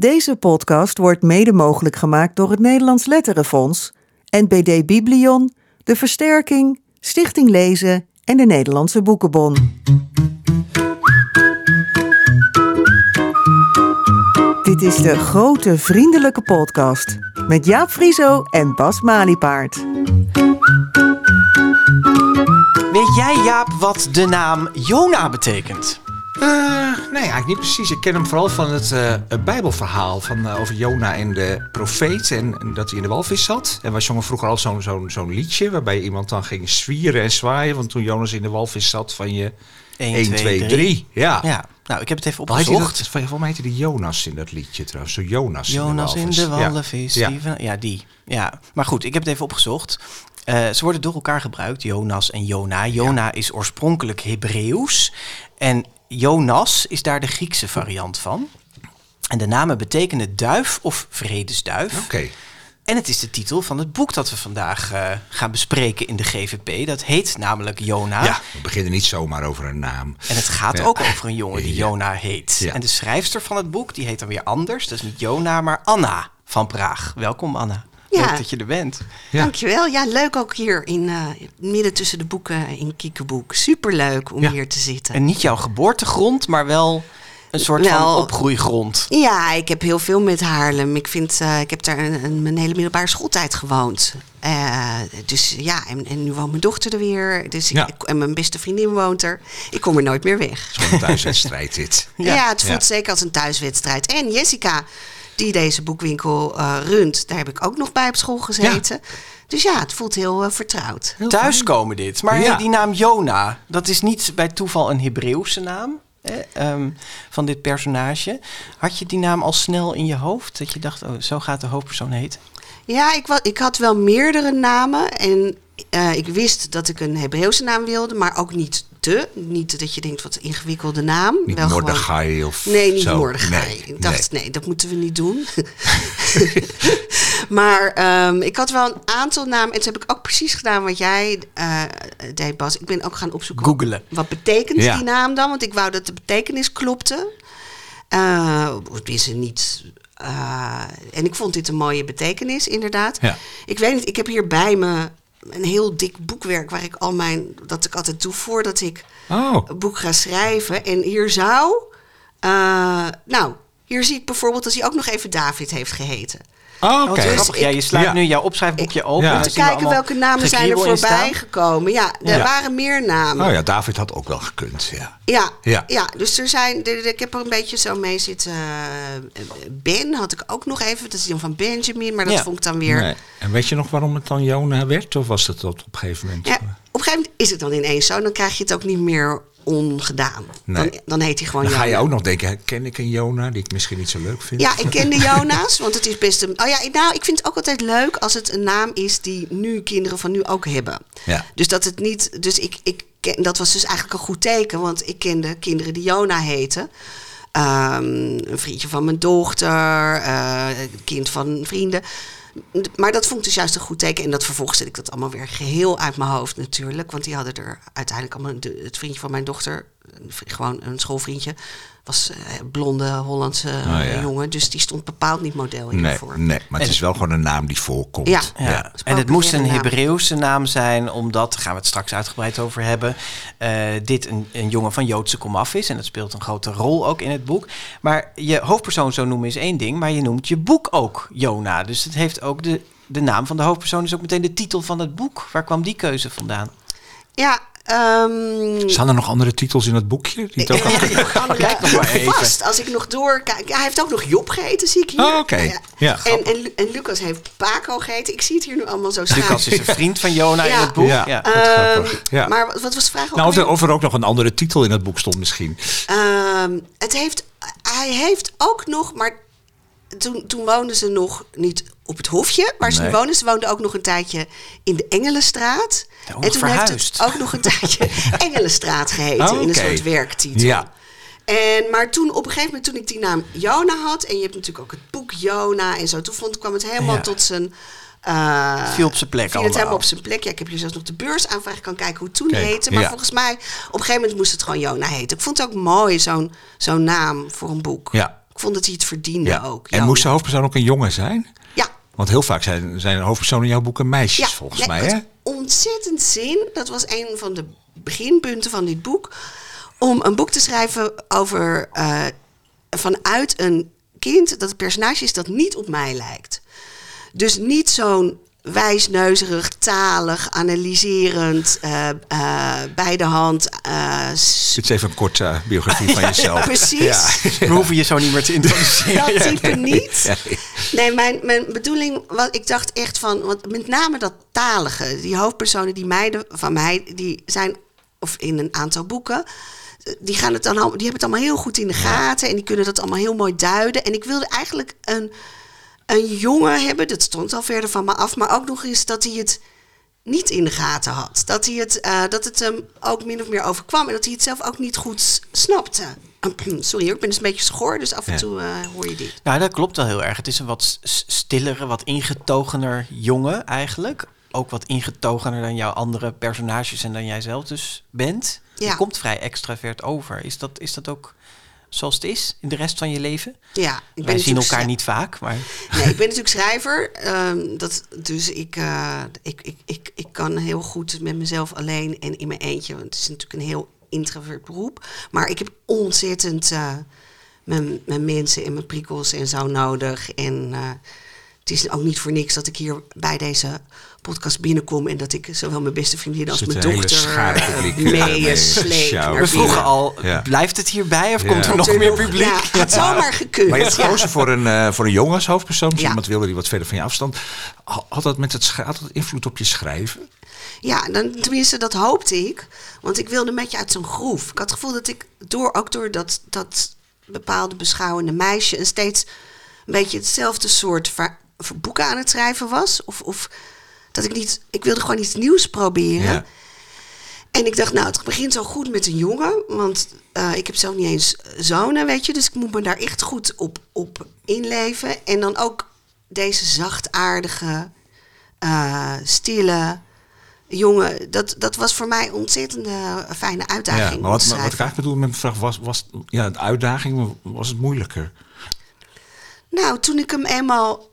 Deze podcast wordt mede mogelijk gemaakt door het Nederlands Letterenfonds, NBD Biblion, De Versterking, Stichting Lezen en de Nederlandse Boekenbon. Dit is de grote vriendelijke podcast met Jaap Frieso en Bas Maliepaard. Weet jij, Jaap, wat de naam Jona betekent? Uh, nee, eigenlijk niet precies. Ik ken hem vooral van het, uh, het Bijbelverhaal van, uh, over Jona en de profeet. En, en, dat hij in de walvis zat. En wij zongen vroeger al zo'n zo'n zo'n liedje waarbij iemand dan ging zwieren en zwaaien. Want toen Jonas in de walvis zat van je 1, 2, 3. Ja. ja. Nou, ik heb het even opgezocht. Volgens mij heette die Jonas in dat liedje trouwens. Zo Jonas, Jonas in de walvis. In de walvis ja. Die, ja, die. Ja. Maar goed, ik heb het even opgezocht. Uh, ze worden door elkaar gebruikt, Jonas en Jona. Jona is oorspronkelijk Hebreeuws. En Jonas is daar de Griekse variant van. En de namen betekenen duif of vredesduif. Oké. Okay. En het is de titel van het boek dat we vandaag uh, gaan bespreken in de GVP. Dat heet namelijk Jona. Ja, we beginnen niet zomaar over een naam. En het gaat ja. ook over een jongen die ja. Jona heet. Ja. En de schrijfster van het boek, die heet dan weer anders. Dat is niet Jona, maar Anna van Praag. Welkom Anna. Ja. Leuk dat je er bent. Ja. Dankjewel. Ja, leuk ook hier in uh, midden tussen de boeken in Kiekeboek. Superleuk om hier te zitten. En niet jouw geboortegrond, maar wel een soort Nou, van opgroeigrond. Ja, ik heb heel veel met Haarlem. Ik, vind, uh, ik heb daar een, een, mijn hele middelbare schooltijd gewoond. Uh, dus ja, en, en, nu woont mijn dochter er weer. Dus ik, Ja. en mijn beste vriendin woont er. Ik kom er nooit meer weg. Het is gewoon een thuiswedstrijd dit. Ja, het voelt Ja. zeker als een thuiswedstrijd. En Jessica, die deze boekwinkel eh, runt, daar heb ik ook nog bij op school gezeten. Dus ja, het voelt heel eh, vertrouwd. Thuiskomen dit. Maar Ja. hey, die naam Jona, dat is niet bij toeval een Hebreeuwse naam hè, ehm, van dit personage. Had je die naam al snel in je hoofd? Dat je dacht, oh, zo gaat de hoofdpersoon heten? Ja, ik, ik had wel meerdere namen. En eh, ik wist dat ik een Hebreeuwse naam wilde, maar ook niet te. Niet dat je denkt, wat een ingewikkelde naam. Niet wel gewoon- of Nee, niet zo. Mordechai. Nee, ik dacht, nee. dat moeten we niet doen. maar ehm, ik had wel een aantal namen. En toen heb ik ook precies gedaan wat jij eh, deed, Bas. Ik ben ook gaan opzoeken. Googelen. Wat betekent Ja. die naam dan? Want ik wou dat de betekenis klopte. Eh het is er niet... eh, en ik vond dit een mooie betekenis, inderdaad. Ja. Ik weet niet, ik heb hier bij me een heel dik boekwerk... waar ik al mijn... dat ik altijd doe voordat ik Oh, een boek ga schrijven. En hier zou. eh, nou, hier zie ik bijvoorbeeld dat hij ook nog even David heeft geheten. Oh Oh, oké. ik- ja, je sluit Ja. nu jouw opschrijfboekje open. Ja. Om Te we kijken welke namen zijn er voorbij gekomen. Ja, er Ja. waren meer namen. Oh ja, David had ook wel gekund, ja. Ja, Ja. ja. dus er zijn, er- ik heb er een beetje zo mee zitten. eh, Ben had ik ook nog even, dat is dan van Benjamin, maar dat Ja. vond ik dan weer. Nee. En weet je nog waarom het dan Jona werd? Of was het dat op een gegeven moment? Ja, op een gegeven moment is het dan ineens zo, dan krijg je het ook niet meer ongedaan. Nee. Dan, dan heet hij gewoon Dan ga je Jona. ook nog denken, ken ik een Jona die ik misschien niet zo leuk vind? Ja, ik ken de Jona's, want het is best een. Oh ja, nou, ik vind het ook altijd leuk als het een naam is die nu kinderen van nu ook hebben. Ja. Dus dat het niet. Dus ik, ik ken, dat was dus eigenlijk een goed teken, want ik kende kinderen die Jona heten. Ehm, een vriendje van mijn dochter, een kind van vrienden. Maar dat vond ik dus juist een goed teken. En dat vervolgens zet ik dat allemaal weer geheel uit mijn hoofd natuurlijk. Want die hadden er uiteindelijk allemaal... het vriendje van mijn dochter, gewoon een schoolvriendje... was eh, blonde Hollandse eh, Oh, ja. jongen. Dus die stond bepaald niet model Nee, hiervoor. nee, maar het is wel gewoon een naam die voorkomt. Ja. Ja. En het moest een. Hebreeuwse naam zijn, omdat, daar gaan we het straks uitgebreid over hebben, eh, dit een, een jongen van Joodse komaf is. En dat speelt een grote rol ook in het boek. Maar je hoofdpersoon zo noemen is één ding, maar je noemt je boek ook Jona. Dus het heeft ook de, de naam van de hoofdpersoon, is ook meteen de titel van het boek. Waar kwam die keuze vandaan? Ja, ehm, Staan er nog andere titels in het boekje? Die het ook Kijk nog maar even. Vast, als ik nog doorkijk. Ja, hij heeft ook nog Job geheten, zie ik hier. Oh, oké. Ja, en, en, Lu- en Lucas heeft Paco geheten. Ik zie het hier nu allemaal zo staan. Lucas is een vriend van Jona in het boek. Ja. Ehm, grappig. Ja. Maar wat, wat was de vraag Nou, of er, of er ook nog een andere titel in het boek stond misschien. Ehm, het heeft, hij heeft ook nog, maar toen, toen woonden ze nog niet op het hofje, waar ze Nee. woonden. Ze woonden ook nog een tijdje in de Engelenstraat. Ja, en toen verhuisd. heeft het ook nog een tijdje Engelenstraat geheten Oh, in een soort werktitel. Ja. En, maar toen op een gegeven moment, toen ik die naam Jona had, en je hebt natuurlijk ook het boek Jona en zo, toen vond, kwam het helemaal Ja. tot zijn. eh, Viel op zijn plek viel het allemaal. helemaal op zijn plek. Ja, ik heb hier zelfs nog de beursaanvraag. Ik kan kijken hoe het toen Kijk, heette. Maar ja. volgens mij, op een gegeven moment moest het gewoon Jona heten. Ik vond het ook mooi, zo'n zo'n naam voor een boek. Ja. Vond dat hij het verdiende Ja. ook. En moest de hoofdpersoon ook een jongen zijn? Ja, Want heel vaak zijn, zijn de hoofdpersonen in jouw boeken meisjes, ja. volgens Nee, mij. het Hè? ontzettend zin. Dat was een van de beginpunten van dit boek. Om een boek te schrijven over eh, vanuit een kind dat het personage is dat niet op mij lijkt. Dus niet zo'n wijsneuzerig, talig, analyserend, eh, eh, bij de hand. eh, s- Dit is even een korte eh, biografie van jezelf. precies. We hoeven je zo niet meer te introduceren. Dat type niet. Nee, mijn, mijn bedoeling was, ik dacht echt van, want met name dat talige, die hoofdpersonen, die meiden van mij, die zijn, of in een aantal boeken, die, gaan het dan, al- die hebben het allemaal heel goed in de gaten en die kunnen dat allemaal heel mooi duiden. En ik wilde eigenlijk een, een jongen hebben, dat stond al verder van me af, maar ook nog eens dat hij het niet in de gaten had. Dat, hij het, eh, dat het hem ook min of meer overkwam en dat hij het zelf ook niet goed snapte. Sorry ik ben dus een beetje schor, dus af en toe eh, hoor je dit. Nou, dat klopt wel heel erg. Het is een wat stillere, wat ingetogener jongen eigenlijk. Ook wat ingetogener dan jouw andere personages en dan jij zelf dus bent. Je Ja. komt vrij extravert over. Is dat, is dat ook zoals het is in de rest van je leven? Ja, ik ben Wij zien elkaar niet vaak, maar Nee, ik ben natuurlijk schrijver. ehm, dat, dus ik, eh, ik, ik, ik, ik kan heel goed met mezelf alleen en in mijn eentje. Want het is natuurlijk een heel introvert beroep. Maar ik heb ontzettend eh, mijn, mijn mensen en mijn prikkels en zo nodig. En eh, het is ook niet voor niks dat ik hier bij deze podcast binnenkom. En dat ik zowel mijn beste vriendin als mijn dochter eh, publiek, mee mee sleep sjouwen. naar we vroegen al, Ja. blijft het hierbij of Ja. komt er nog meer publiek? Ja, had zomaar gekund. Maar je hebt gekozen voor een, eh, voor een jongen als hoofdpersoon. Dus Ja. iemand wilde die wat verder van je afstand. Ha- Had dat, met het had dat invloed op je schrijven? Ja, dan, tenminste, dat hoopte ik. Want ik wilde met je uit zo'n groef. Ik had het gevoel dat ik, door, ook door dat, dat bepaalde beschouwende meisje... een steeds een beetje hetzelfde soort boeken aan het schrijven was. Of, of dat ik niet... Ik wilde gewoon iets nieuws proberen. Ja. En ik dacht, nou, het begint zo goed met een jongen. Want eh, ik heb zelf niet eens zonen, weet je. Dus ik moet me daar echt goed op, op inleven. En dan ook deze zachtaardige, eh, stille jongen. Dat, dat was voor mij een ontzettend fijne uitdaging. Ja, maar wat, maar wat ik eigenlijk bedoel met mijn vraag was, was ja, de uitdaging, was het moeilijker? Nou, toen ik hem eenmaal,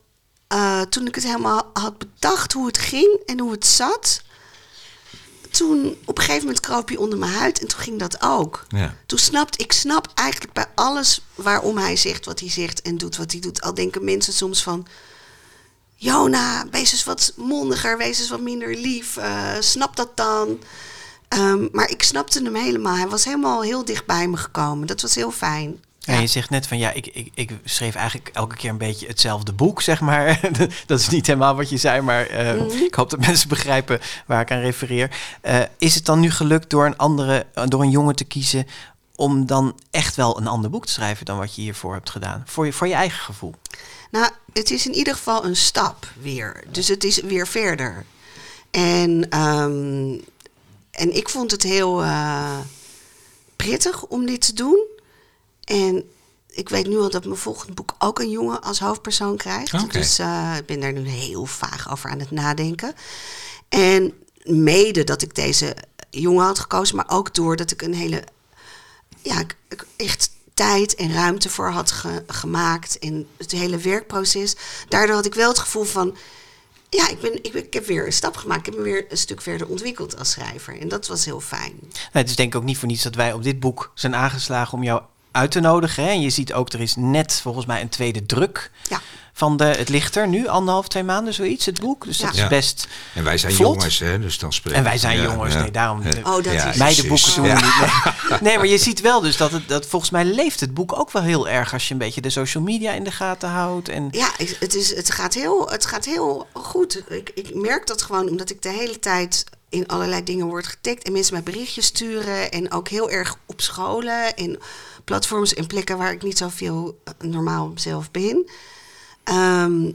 eh, toen ik het helemaal had bedacht hoe het ging en hoe het zat, toen op een gegeven moment kroop hij onder mijn huid en toen ging dat ook. Ja. Toen snapt, ik snap eigenlijk bij alles waarom hij zegt wat hij zegt en doet wat hij doet. Al denken mensen soms van, Jona, wees eens wat mondiger, wees eens wat minder lief, eh, snap dat dan. Ehm, maar ik snapte hem helemaal. Hij was helemaal heel dicht bij me gekomen. Dat was heel fijn. Ja, je zegt net van ja, ik, ik, ik schreef eigenlijk elke keer een beetje hetzelfde boek, zeg maar. dat is niet helemaal wat je zei, maar eh, Mhm. ik hoop dat mensen begrijpen waar ik aan refereer. Eh, is het dan nu gelukt door een andere, door een jongen te kiezen om dan echt wel een ander boek te schrijven dan wat je hiervoor hebt gedaan? Voor je, voor je eigen gevoel. Nou, het is in ieder geval een stap weer. Dus het is weer verder. En, ehm, en ik vond het heel eh, prettig om dit te doen. En ik weet nu al dat mijn volgende boek ook een jongen als hoofdpersoon krijgt. Dus eh, ik ben daar nu heel vaag over aan het nadenken. En mede dat ik deze jongen had gekozen, maar ook doordat ik een hele ja, ik, ik echt tijd en ruimte voor had ge- gemaakt. En het hele werkproces. Daardoor had ik wel het gevoel van. Ja, ik, ben, ik, ben- ik heb weer een stap gemaakt. Ik heb me weer een stuk verder ontwikkeld als schrijver. En dat was heel fijn. Nou, het is denk ik ook niet voor niets dat wij op dit boek zijn aangeslagen om jou uit te nodigen. Hè? En je ziet ook, er is net volgens mij een tweede druk Ja, van de, het ligt er nu, anderhalf, twee maanden zoiets, het boek. Dus dat Ja. is best En wij zijn vlot. jongens, hè, dus dan spreken En wij zijn ja, jongens, ja. nee, daarom... Ja. Oh, dat is- precies. Meidenboeken doen we Ja. niet. Nee. nee, maar je ziet wel dus dat het dat volgens mij leeft het boek ook wel heel erg als je een beetje de social media in de gaten houdt. En ja het, is, het, gaat heel, het gaat heel goed. Ik, ik merk dat gewoon omdat ik de hele tijd in allerlei dingen word getagd. En mensen mij berichtjes sturen. En ook heel erg op scholen en platforms en plekken waar ik niet zoveel eh, normaal zelf ben. Ehm,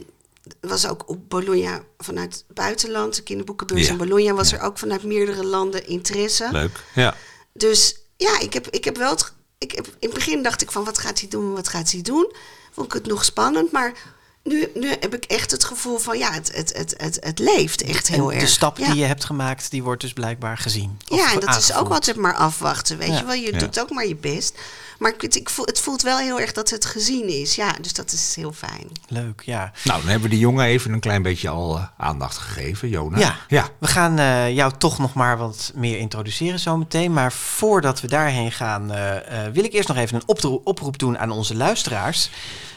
was ook op Bologna vanuit het buitenland, de kinderboekenbeurs Ja. in Bologna, was er ook vanuit meerdere landen interesse. Leuk, ja. Dus ja, ik heb, ik heb wel. Het, ik heb, in het begin dacht ik van wat gaat hij doen, wat gaat hij doen? Vond ik het nog spannend, maar nu, nu heb ik echt het gevoel van ja, het, het, het, het, het leeft echt heel en erg. de stap ja. die je hebt gemaakt, die wordt dus blijkbaar gezien. Ja, en dat is ook altijd maar afwachten. Weet Ja. je wel, je Ja. doet ook maar je best. Maar ik, het- ik voel, het voelt wel heel erg dat het gezien is. Ja, dus dat is heel fijn. Leuk, ja. Nou, dan hebben we die jongen even een klein beetje al eh, aandacht gegeven, Jona. Ja. ja. We gaan eh, jou toch nog maar wat meer introduceren zometeen. Maar voordat we daarheen gaan, eh, eh, wil ik eerst nog even een oproep doen aan onze luisteraars.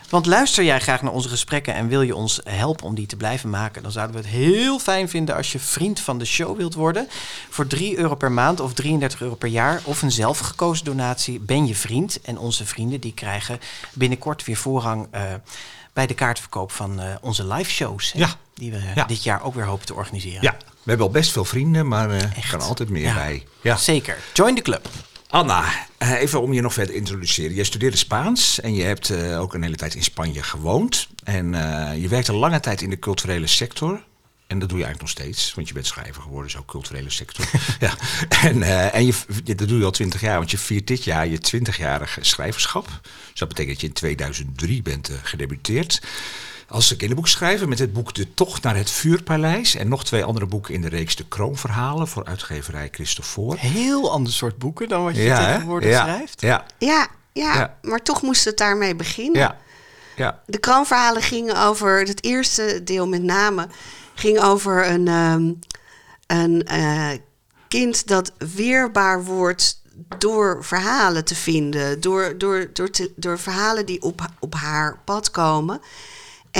Want luister jij graag naar onze gesprekken en wil je ons helpen om die te blijven maken, dan zouden we het heel fijn vinden als je vriend van de show wilt worden. Voor 3 euro per maand of 33 euro per jaar of een zelfgekozen donatie ben je vriend. En onze vrienden die krijgen binnenkort weer voorrang eh, bij de kaartverkoop van eh, onze live shows. hè, Ja. Die we Ja. dit jaar ook weer hopen te organiseren. Ja, we hebben al best veel vrienden, maar eh, er kan altijd meer bij. Ja. Zeker. Join the club. Anna, eh, even om je nog verder te introduceren. Jij studeerde Spaans en je hebt eh, ook een hele tijd in Spanje gewoond. En eh, je werkte lange tijd in de culturele sector. En dat doe je eigenlijk nog steeds, want je bent schrijver geworden, ook culturele sector. ja. En, en je, dat doe je al twintig jaar, want je viert dit jaar je twintigjarige schrijverschap. Dus dat betekent dat je in 2003 bent gedebuteerd. Als kinderboekschrijver met het boek De Tocht naar het Vuurpaleis. En nog twee andere boeken in de reeks De Kroonverhalen voor uitgeverij Christopher. Heel ander soort boeken dan wat je tegenwoordig ja. schrijft. Ja, Ja, ja, Ja. maar toch moest het daarmee beginnen. ja, ja. De kroonverhalen gingen over, het eerste deel met name, ging over een, ehm, een eh, kind dat weerbaar wordt door verhalen te vinden, door, door, door, te- door verhalen die op, op haar pad komen.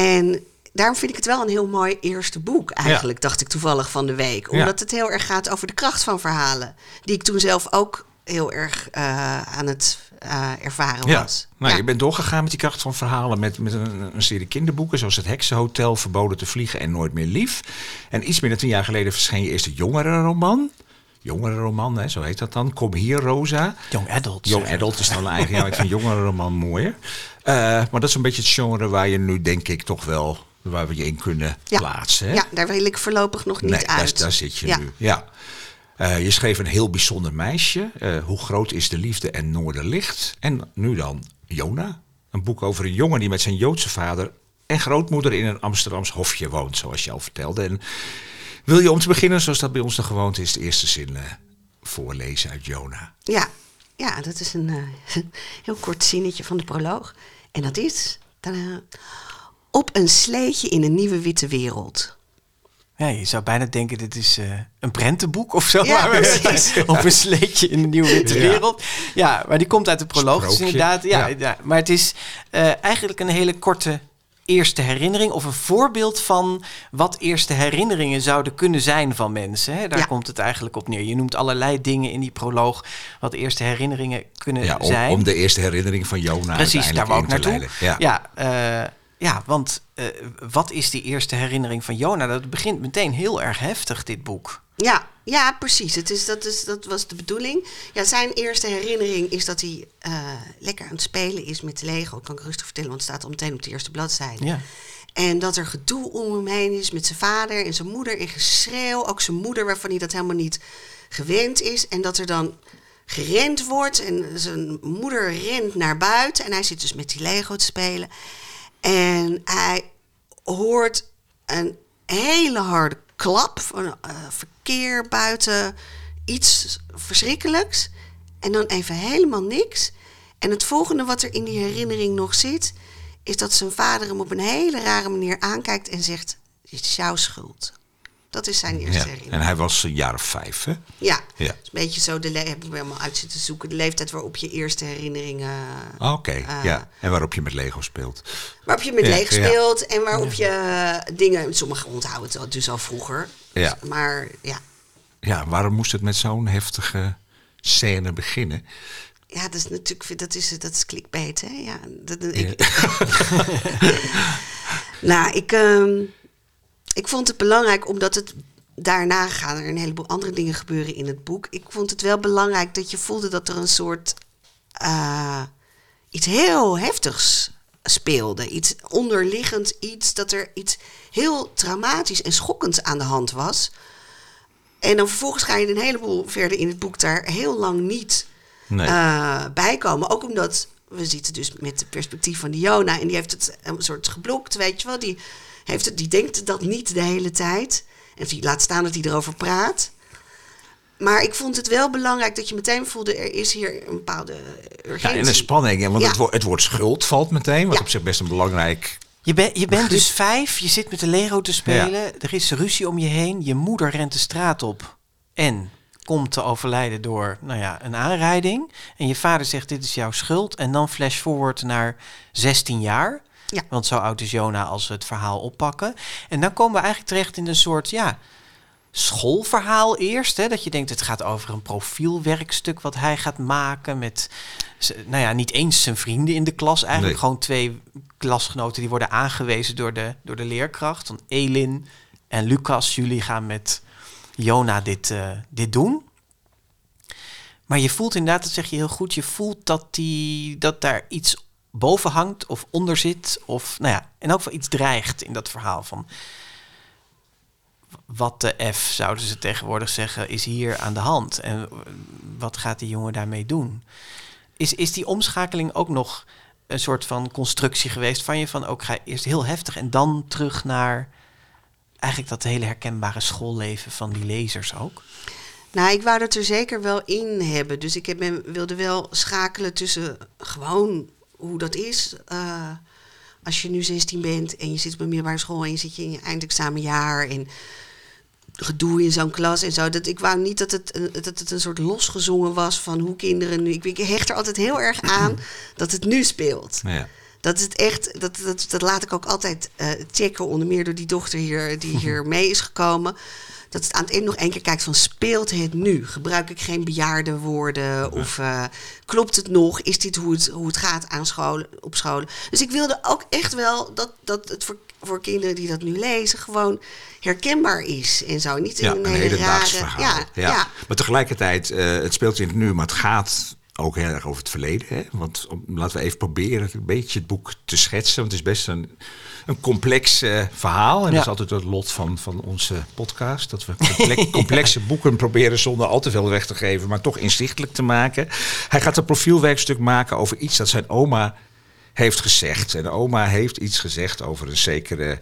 En daarom vind ik het wel een heel mooi eerste boek, eigenlijk, dacht ik toevallig van de week. Ja. Omdat het heel erg gaat over de kracht van verhalen, die ik toen zelf ook heel erg eh, aan het eh, ervaren Ja. was. Nou, Ja. je bent doorgegaan met die kracht van verhalen met, met een, een serie kinderboeken, zoals Het Heksenhotel, Verboden te vliegen en Nooit meer lief. En iets meer dan tien jaar geleden verscheen je eerste jongerenroman. Jongerenroman, hè, zo heet dat dan. Kom hier, Rosa. Young adult. Young adult is dan een eigen. Ja, ik vind jongerenroman mooier. Eh, maar dat is een beetje het genre waar je nu, denk ik, toch wel waar we je in kunnen Ja. plaatsen. Hè? Ja, daar wil ik voorlopig nog niet nee, daar, uit. daar zit je ja. nu. Ja. Eh, je schreef een heel bijzonder meisje. Eh, hoe groot is de liefde en Noorderlicht? En nu dan Jona. Een boek over een jongen die met zijn Joodse vader en grootmoeder in een Amsterdams hofje woont, zoals je al vertelde. En wil je om te beginnen, zoals dat bij ons de gewoonte is, de eerste zin eh, voorlezen uit Jona? Ja. ja, dat is een eh, heel kort zinnetje van de proloog. En dat is... tadaa, op een sleetje in een nieuwe witte wereld. Ja, je zou bijna denken, dit is eh, een prentenboek of zo. Ja, we- op een sleetje in de nieuwe witte Ja. wereld. Ja, maar die komt uit de proloog. Dus inderdaad, ja, Ja. ja. maar het is eh, eigenlijk een hele korte eerste herinnering. Of een voorbeeld van wat eerste herinneringen zouden kunnen zijn van mensen. Hè? Daar Ja. komt het eigenlijk op neer. Je noemt allerlei dingen in die proloog wat eerste herinneringen kunnen Ja, om, zijn. om de eerste herinnering van Jona Precies, daar wou ik naartoe. Ja. Ja, eh, ja want eh, wat is die eerste herinnering van Jona? Dat begint meteen heel erg heftig, dit boek. Ja, ja precies. Het is, dat, is, dat was de bedoeling. Ja, zijn eerste herinnering is dat hij eh, lekker aan het spelen is met Lego. Kan ik rustig vertellen, want het staat al meteen op de eerste bladzijde. Ja. En dat er gedoe om hem heen is met zijn vader en zijn moeder en geschreeuw. Ook zijn moeder, waarvan hij dat helemaal niet gewend is. En dat er dan gerend wordt en zijn moeder rent naar buiten. En hij zit dus met die Lego te spelen. En hij hoort een hele harde klap eh, verkeer buiten. Iets verschrikkelijks. En dan even helemaal niks. En het volgende wat er in die herinnering nog zit, is dat zijn vader hem op een hele rare manier aankijkt en zegt: Het is jouw schuld. Dat is zijn eerste Ja. herinnering. En hij was een jaar of vijf, hè? Ja, Ja. het is een beetje zo, de heb ik helemaal uit zitten zoeken. De leeftijd waarop je eerste herinneringen. Ah, Oké, eh, ja. En waarop je met Lego speelt. Waarop je met Ja, ja. speelt en waarop je eh, dingen. Sommigen onthouden het dus al vroeger. Ja. Maar ja, Ja, waarom moest het met zo'n heftige scène beginnen? ja, dat is natuurlijk dat is, dat is clickbait, hè? Ja, dat, Ja. ik, nou, ik, ehm, ik vond het belangrijk omdat het daarna gaan er een heleboel andere dingen gebeuren in het boek. Ik vond het wel belangrijk dat je voelde dat er een soort eh, iets heel heftigs speelde. Iets onderliggend, iets dat er iets heel traumatisch en schokkends aan de hand was. En dan vervolgens ga je een heleboel verder in het boek daar heel lang niet Nee. eh, bijkomen. Ook omdat we zitten dus met het perspectief van die Jona. En die heeft het een soort geblokt, weet je wel. Die, heeft het, die denkt dat niet de hele tijd. En die laat staan dat hij erover praat. Maar ik vond het wel belangrijk dat je meteen voelde... er is hier een bepaalde urgentie. Ja, en een spanning. hè, Want Ja. het, woord, het woord schuld valt meteen. Wat Ja. op zich best een belangrijk... Je, bent je bent dus vijf, je zit met de Lego te spelen, er is ruzie om je heen, je moeder rent de straat op en komt te overlijden door nou ja, een aanrijding. En je vader zegt dit is jouw schuld en dan flash forward naar 16 jaar. Ja. Want zo oud is Jona als we het verhaal oppakken. En dan komen we eigenlijk terecht in een soort ja, schoolverhaal eerst. Hè, dat je denkt het gaat over een profielwerkstuk wat hij gaat maken met, nou ja, niet eens zijn vrienden in de klas. Eigenlijk Nee. gewoon twee klasgenoten die worden aangewezen door de, door de leerkracht. Van Elin en Lucas, jullie gaan met Jona dit, eh, dit doen. Maar je voelt inderdaad, dat zeg je heel goed, je voelt dat, die, dat daar iets boven hangt of onder zit. Of nou ja, in elk geval iets dreigt in dat verhaal van wat de F, zouden ze tegenwoordig zeggen, is hier aan de hand. En wat gaat die jongen daarmee doen? Is, is die omschakeling ook nog een soort van constructie geweest van je van ook ga eerst heel heftig en dan terug naar eigenlijk dat hele herkenbare schoolleven van die lezers ook? Nou, ik wou dat er zeker wel in hebben. Dus ik heb, wilde wel schakelen tussen gewoon hoe dat is. eh, als je nu 16 bent en je zit op een middelbare school en je zit je in je eindexamenjaar en gedoe in zo'n klas en zo. Dat, ik wou niet dat het, een- dat het een soort losgezongen was van hoe kinderen nu. Ik, ik hecht er altijd heel erg aan dat het nu speelt. Ja. Dat is het echt, dat, dat, dat laat ik ook altijd eh, checken, onder meer door die dochter hier, die hier mee is gekomen. Dat het aan het eind nog één keer kijkt van speelt het nu? Gebruik ik geen bejaarde woorden? Of eh, klopt het nog? Is dit hoe het, hoe het gaat aan scholen, op scholen? Dus ik wilde ook echt wel dat, dat het voor, voor kinderen die dat nu lezen gewoon herkenbaar is. En zo niet Ja, in een een hele hedendaags rare... verhaal. Ja, ja. Maar tegelijkertijd, eh, het speelt in het nu, maar het gaat ook heel erg over het verleden. Hè? Want om- laten we even proberen een beetje het boek te schetsen. Want het is best een, een complex eh, verhaal. En Ja. dat is altijd het lot van, van onze podcast. Dat we comple- complexe boeken proberen zonder al te veel weg te geven, maar toch inzichtelijk te maken. Hij gaat een profielwerkstuk maken over iets dat zijn oma heeft gezegd. En oma heeft iets gezegd over een zekere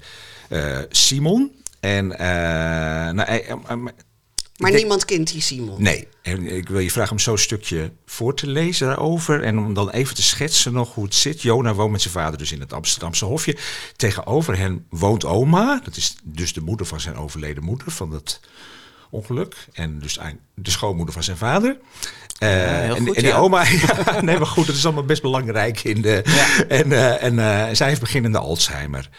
eh, Simon. En eh, nou, Maar denk- niemand kent die Simon. Nee, en ik wil je vragen om zo'n stukje voor te lezen daarover. En om dan even te schetsen nog hoe het zit. Jona woont met zijn vader dus in het Amsterdamse hofje. Tegenover hen woont oma. Dat is dus de moeder van zijn overleden moeder van dat ongeluk. En dus de schoonmoeder van zijn vader. Eh, heel en, goed, en die ja. oma, ja, nee maar goed, dat is allemaal best belangrijk in de. En, eh, en eh, zij heeft beginnende Alzheimer.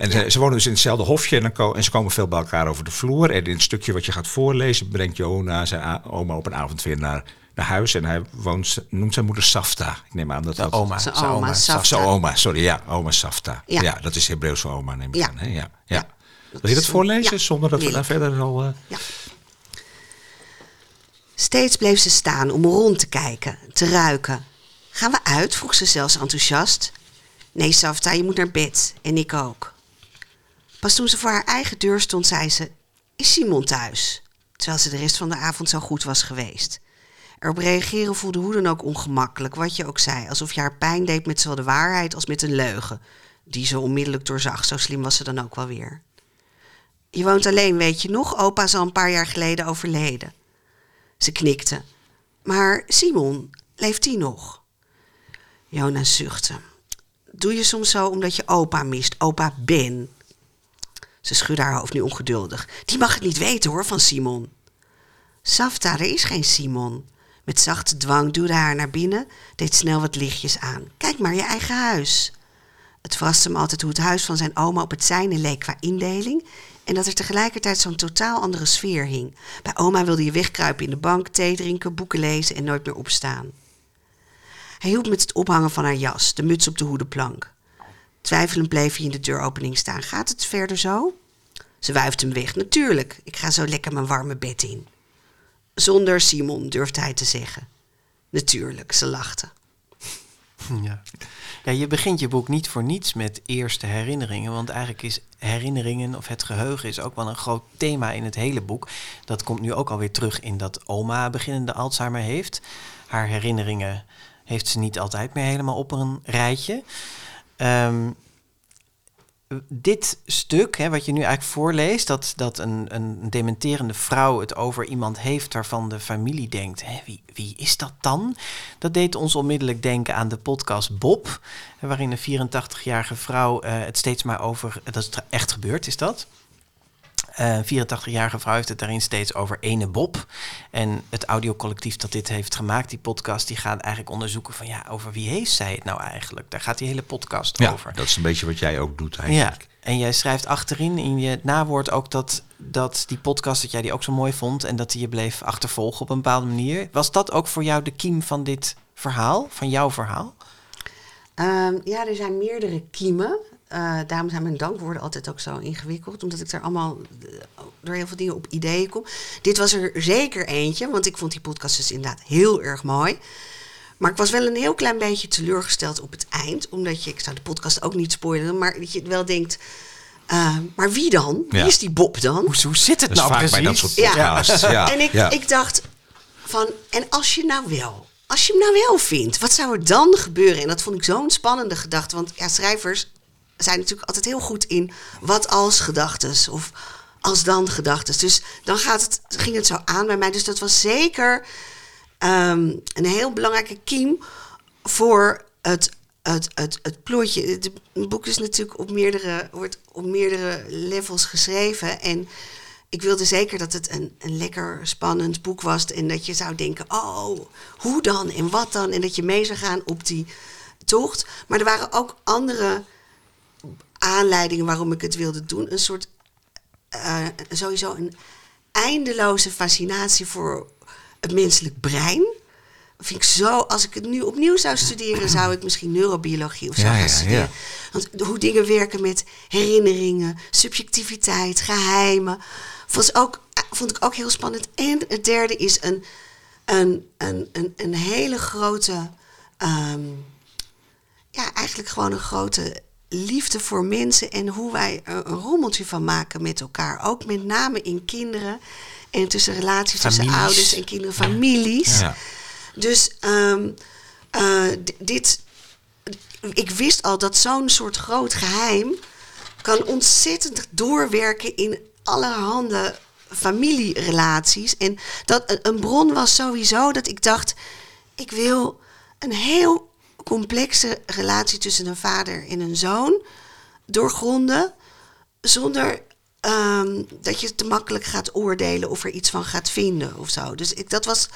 En ze, ze wonen dus in hetzelfde hofje en, dan ko- en ze komen veel bij elkaar over de vloer. En in het stukje wat je gaat voorlezen brengt Jona zijn a- oma op een avond weer naar, naar huis. En hij woont, noemt zijn moeder Safta. Ik neem aan dat dat... oma. Zijn zijn oma, Safta. Zijn oma, sorry, ja, oma Safta. Ja, Ja. dat is Hebreeuws voor oma, neem ik Ja. aan. Hè? Ja, ja. Ja. Wil je dat voorlezen ja, zonder dat we daar verder al... eh, Ja. Steeds bleef ze staan om rond te kijken, te ruiken. Gaan we uit? vroeg ze zelfs enthousiast. Nee, Safta, je moet naar bed. En ik ook. Pas toen ze voor haar eigen deur stond, zei ze... Is Simon thuis? Terwijl ze de rest van de avond zo goed was geweest. Erop reageren voelde hoe dan ook ongemakkelijk, wat je ook zei. Alsof je haar pijn deed met zowel de waarheid als met een leugen. Die ze onmiddellijk doorzag, zo slim was ze dan ook wel weer. Je woont alleen, weet je nog? Opa is al een paar jaar geleden overleden. Ze knikte. Maar Simon, leeft die nog? Jonas zuchtte. Doe je soms zo omdat je opa mist, opa Ben? Ze schudde haar hoofd nu ongeduldig. Die mag het niet weten hoor, van Simon. Safta, er is geen Simon. Met zachte dwang duwde haar naar binnen, deed snel wat lichtjes aan. Kijk maar, je eigen huis. Het verraste hem altijd hoe het huis van zijn oma op het zijne leek qua indeling en dat er tegelijkertijd zo'n totaal andere sfeer hing. Bij oma wilde je wegkruipen in de bank, thee drinken, boeken lezen en nooit meer opstaan. Hij hielp met het ophangen van haar jas, de muts op de hoedenplank. Twijfelend bleef hij in de deuropening staan. Gaat het verder zo? Ze wuifde hem weg. Natuurlijk, ik ga zo lekker mijn warme bed in. Zonder Simon, durfde hij te zeggen. Natuurlijk, ze lachte. Ja. ja, je begint je boek niet voor niets met eerste herinneringen. Want eigenlijk is herinneringen of het geheugen is ook wel een groot thema in het hele boek. Dat komt nu ook alweer terug in dat oma beginnende Alzheimer heeft. Haar herinneringen heeft ze niet altijd meer helemaal op een rijtje. Ehm, dit stuk, hè, wat je nu eigenlijk voorleest, dat, dat een, een dementerende vrouw het over iemand heeft waarvan de familie denkt: hè, wie, wie is dat dan? Dat deed ons onmiddellijk denken aan de podcast Bob, waarin een 84-jarige vrouw eh, het steeds maar over. Dat is echt gebeurd, is dat? Eh, Een 84-jarige vrouw heeft het daarin steeds over ene Bob. En het audiocollectief dat dit heeft gemaakt, die podcast, die gaat eigenlijk onderzoeken van ja, over wie heeft zij het nou eigenlijk? Daar gaat die hele podcast Ja, over. dat is een beetje wat jij ook doet Ja, eigenlijk. en jij schrijft achterin in je nawoord ook dat, dat die podcast, dat jij die ook zo mooi vond en dat die je bleef achtervolgen op een bepaalde manier. Was dat ook voor jou de kiem van dit verhaal, van jouw verhaal? Ehm, ja, er zijn meerdere kiemen. Eh, daarom zijn mijn dankwoorden altijd ook zo ingewikkeld. Omdat ik er allemaal eh, door heel veel dingen op ideeën kom. Dit was er zeker eentje, want ik vond die podcast dus inderdaad heel erg mooi. Maar ik was wel een heel klein beetje teleurgesteld op het eind. Omdat je, ik zou de podcast ook niet spoilen, maar dat je wel denkt... eh, maar wie dan? Wie Ja. is die Bob dan? Hoe, hoe zit het nou vaak precies? bij dat soort Ja. podcasts. Ja. en ik, ja. ik dacht van, en als je nou wel, als je hem nou wel vindt, wat zou er dan gebeuren? En dat vond ik zo'n spannende gedachte, want ja, schrijvers zijn natuurlijk altijd heel goed in wat als gedachtes of als dan gedachtes. Dus dan gaat het, ging het zo aan bij mij. Dus dat was zeker ehm, een heel belangrijke kiem voor het, het, het, het plotje. Het boek is natuurlijk op meerdere, wordt op meerdere levels geschreven. En ik wilde zeker dat het een, een lekker spannend boek was. En dat je zou denken, oh, hoe dan en wat dan? En dat je mee zou gaan op die tocht. Maar er waren ook andere aanleidingen waarom ik het wilde doen. Een soort, eh, sowieso een eindeloze fascinatie voor het menselijk brein. Vind ik zo, als ik het nu opnieuw zou studeren, zou ik misschien neurobiologie of zo Ja, gaan ja, studeren. ja. Want hoe dingen werken met herinneringen, subjectiviteit, geheimen. Vond, ook, vond ik ook heel spannend. En het derde is een, een, een, een, een hele grote, ehm, ja, eigenlijk gewoon een grote liefde voor mensen en hoe wij er een rommeltje van maken met elkaar. Ook met name in kinderen en tussen relaties tussen ouders en kinderen, families. Ja. Dus ehm, eh, dit, ik wist al dat zo'n soort groot geheim kan ontzettend doorwerken in allerhande familierelaties. En dat een- een bron was sowieso dat ik dacht, ik wil een heel complexe relatie tussen een vader en een zoon doorgronden, zonder ehm, dat je te makkelijk gaat oordelen of er iets van gaat vinden of zo. Dus ik, dat, was,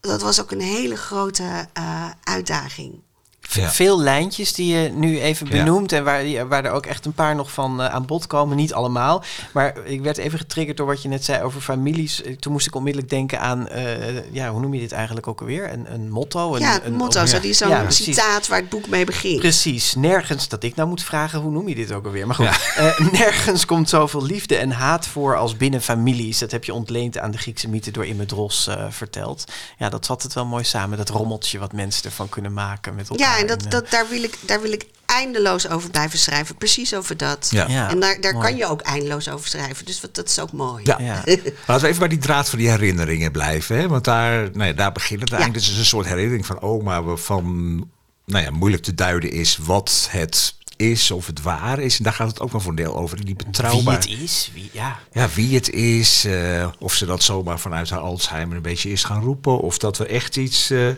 dat was ook een hele grote eh, uitdaging. Ja. Veel lijntjes die je nu even Ja. benoemt en waar, waar er ook echt een paar nog van eh, aan bod komen. Niet allemaal, maar ik werd even getriggerd door wat je net zei over families. Eh, Toen moest ik onmiddellijk denken aan, eh, ja, hoe noem je dit eigenlijk ook alweer? Een, een motto? Een, ja, een, motto, of- zo, die is zo'n Ja, citaat waar het boek mee begint. Precies, nergens dat ik nou moet vragen, hoe noem je dit ook alweer? Maar goed, eh, nergens komt zoveel liefde en haat voor als binnen families. Dat heb je ontleend aan de Griekse mythe door Immedros eh verteld. Ja, dat vat het wel mooi samen, dat rommeltje wat mensen ervan kunnen maken met elkaar. Ja, en dat, dat, daar, wil ik, daar wil ik eindeloos over blijven schrijven. Precies over dat. Ja. Ja, en daar, daar mooi. kan je ook eindeloos over schrijven. Dus wat, dat is ook mooi. Ja. Ja. Laten we even bij die draad van die herinneringen blijven. Hè? Want daar, nou ja, daar begint het eigenlijk. Het is een soort herinnering van oma waarvan nou ja, moeilijk te duiden is wat het is of het waar is. En daar gaat het ook wel voor een deel over. Die Wie betrouwbaar. het is, wie, ja. Ja, wie het is. eh, of ze dat zomaar vanuit haar Alzheimer een beetje is gaan roepen. Of dat er echt iets, eh,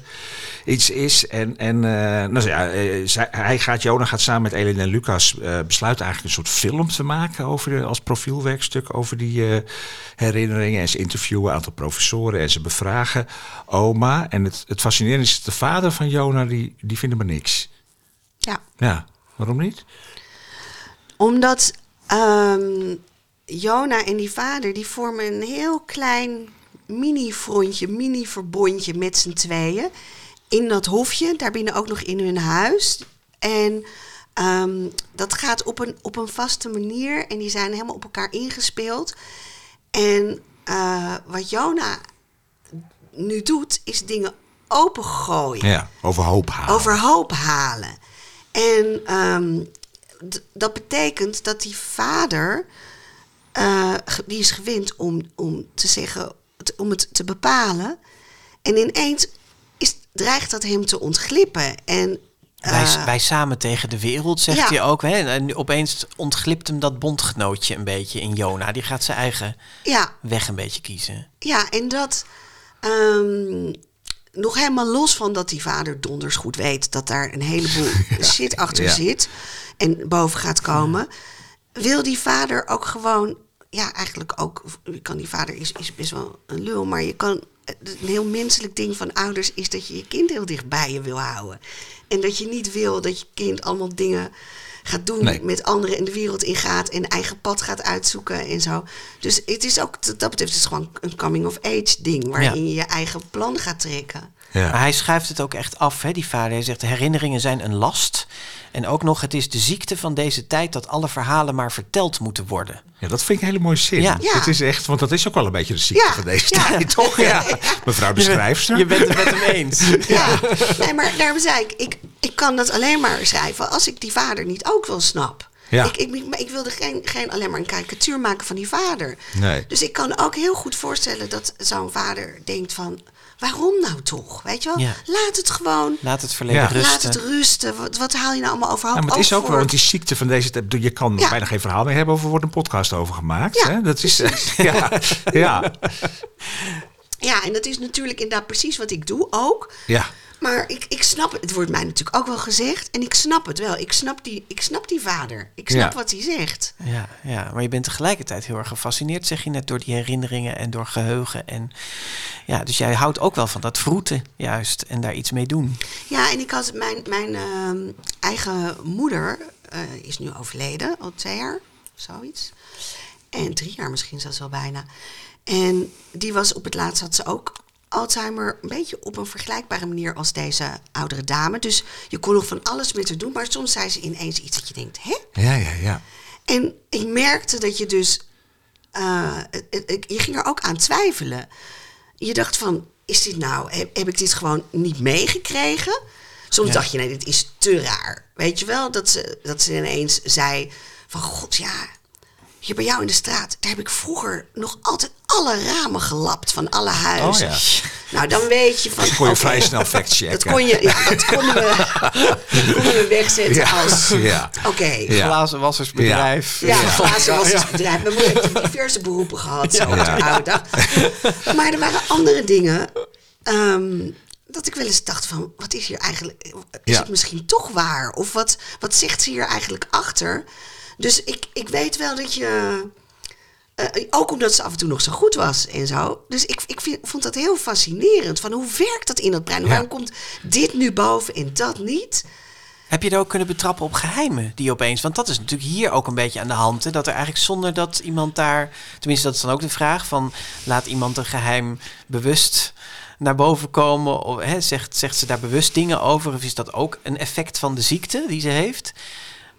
iets is. En, en eh, nou ja, zij, hij gaat, Jona gaat samen met Elin en Lucas eh besluiten eigenlijk een soort film te maken. Over, de- als profielwerkstuk over die eh, herinneringen. En ze interviewen een aantal professoren en ze bevragen oma. En het, het fascinerende is, de vader van Jona, die, die vinden maar niks. Ja. Ja, waarom niet? Omdat ehm, Jona en die vader, die vormen een heel klein mini-frontje, mini-verbondje met z'n tweeën. In dat hofje, daarbinnen ook nog in hun huis. En ehm, dat gaat op een, op een vaste manier en die zijn helemaal op elkaar ingespeeld. En eh, wat Jona nu doet, is dingen opengooien Ja, overhoop halen. overhoop halen. En ehm, dat betekent dat die vader, eh, die is gewend om, om te zeggen, om het te bepalen. En ineens is dreigt dat hem te ontglippen. En Wij, eh, wij samen tegen de wereld, zegt ja. hij ook. Hè? En opeens ontglipt hem dat bondgenootje een beetje in Jona. Die gaat zijn eigen ja, weg een beetje kiezen. Ja, en dat ehm, nog helemaal los van dat die vader donders goed weet dat daar een heleboel shit achter ja. zit en boven gaat komen, wil die vader ook gewoon, ja, eigenlijk ook, kan die vader is, is best wel een lul, maar je kan. Een heel menselijk ding van ouders is dat je je kind heel dicht bij je wil houden. En dat je niet wil dat je kind allemaal dingen gaat doen Nee. met anderen in de wereld ingaat en eigen pad gaat uitzoeken en zo. Dus het is ook, dat betreft, het is gewoon een coming-of-age ding waarin je je eigen plan gaat trekken. Ja. Maar hij schuift het ook echt af, hè, die vader. Hij zegt, de herinneringen zijn een last. En ook nog, het is de ziekte van deze tijd dat alle verhalen maar verteld moeten worden. Ja, dat vind ik een hele mooie zin. Ja. Ja. Het is echt, want dat is ook wel een beetje de ziekte Ja. van deze Ja. tijd, toch? Ja. Mevrouw de schrijfster. Je bent het met hem eens. Ja, nee, maar daarom zei ik, ik, ik kan dat alleen maar schrijven als ik die vader niet ook wel snap. Ja. Ik, ik, ik, ik wilde geen, geen alleen maar een karikatuur maken van die vader. Nee. Dus ik kan ook heel goed voorstellen dat zo'n vader denkt van... waarom nou toch? Weet je wel? Ja. Laat het gewoon... Laat het verleden Ja. rusten. Laat het rusten. Wat, wat haal je nou allemaal overhoop? Ja, maar het is ook wel, want die ziekte van deze tijd, je kan Ja. bijna geen verhaal meer hebben over, er wordt een podcast over gemaakt. Ja, hè? Dat is, ja, ja, Ja, en dat is natuurlijk inderdaad precies wat ik doe ook. ja. Maar ik, ik snap het. Het wordt mij natuurlijk ook wel gezegd. En ik snap het wel. Ik snap die, ik snap die vader. Ik snap Ja. wat hij zegt. Ja, ja, maar je bent tegelijkertijd heel erg gefascineerd, zeg je net, door die herinneringen en door geheugen. En ja, dus jij houdt ook wel van dat vroeten, juist, en daar iets mee doen. Ja, en ik had mijn, mijn ehm, eigen moeder eh, is nu overleden, al twee jaar, zoiets. En drie jaar misschien zelfs wel bijna. En die was op het laatst had ze ook Alzheimer een beetje op een vergelijkbare manier als deze oudere dame. Dus je kon nog van alles met haar doen, maar soms zei ze ineens iets dat je denkt, hè? Ja, ja, ja. En ik merkte dat je dus. eh, je ging er ook aan twijfelen. Je dacht van: is dit nou. Heb, heb ik dit gewoon niet meegekregen? Soms Ja. dacht je: nee, dit is te raar. Weet je wel? Dat ze, dat ze ineens zei: van god ja. Hier bij jou in de straat, daar heb ik vroeger nog altijd alle ramen gelapt van alle huizen. Oh ja. Nou, dan weet je van. Dat kon je vrij snel factchecken. Dat kon je, ja, dat konden we, konden we wegzetten Ja, als. ja. Oké, Ja. Glazenwassersbedrijf. ja, ja. glazen was het bedrijf. Mijn moeder heeft diverse beroepen gehad zo op Ja. de oude dag. Maar er waren andere dingen. ehm, dat ik wel eens dacht van, wat is hier eigenlijk... Is Ja. het misschien toch waar? Of wat, wat zegt ze hier eigenlijk achter? Dus ik, ik weet wel dat je... eh, ook omdat ze af en toe nog zo goed was en zo. Dus ik, ik vind, vond dat heel fascinerend. Van hoe werkt dat in dat brein? Ja. Waarom komt dit nu boven en dat niet? Heb je er ook kunnen betrappen op geheimen die opeens... Want dat is natuurlijk hier ook een beetje aan de hand. Hè? Dat er eigenlijk zonder dat iemand daar... Tenminste, dat is dan ook de vraag van... Laat iemand een geheim bewust naar boven komen? Of, hè, zegt, zegt ze daar bewust dingen over? Of is dat ook een effect van de ziekte die ze heeft?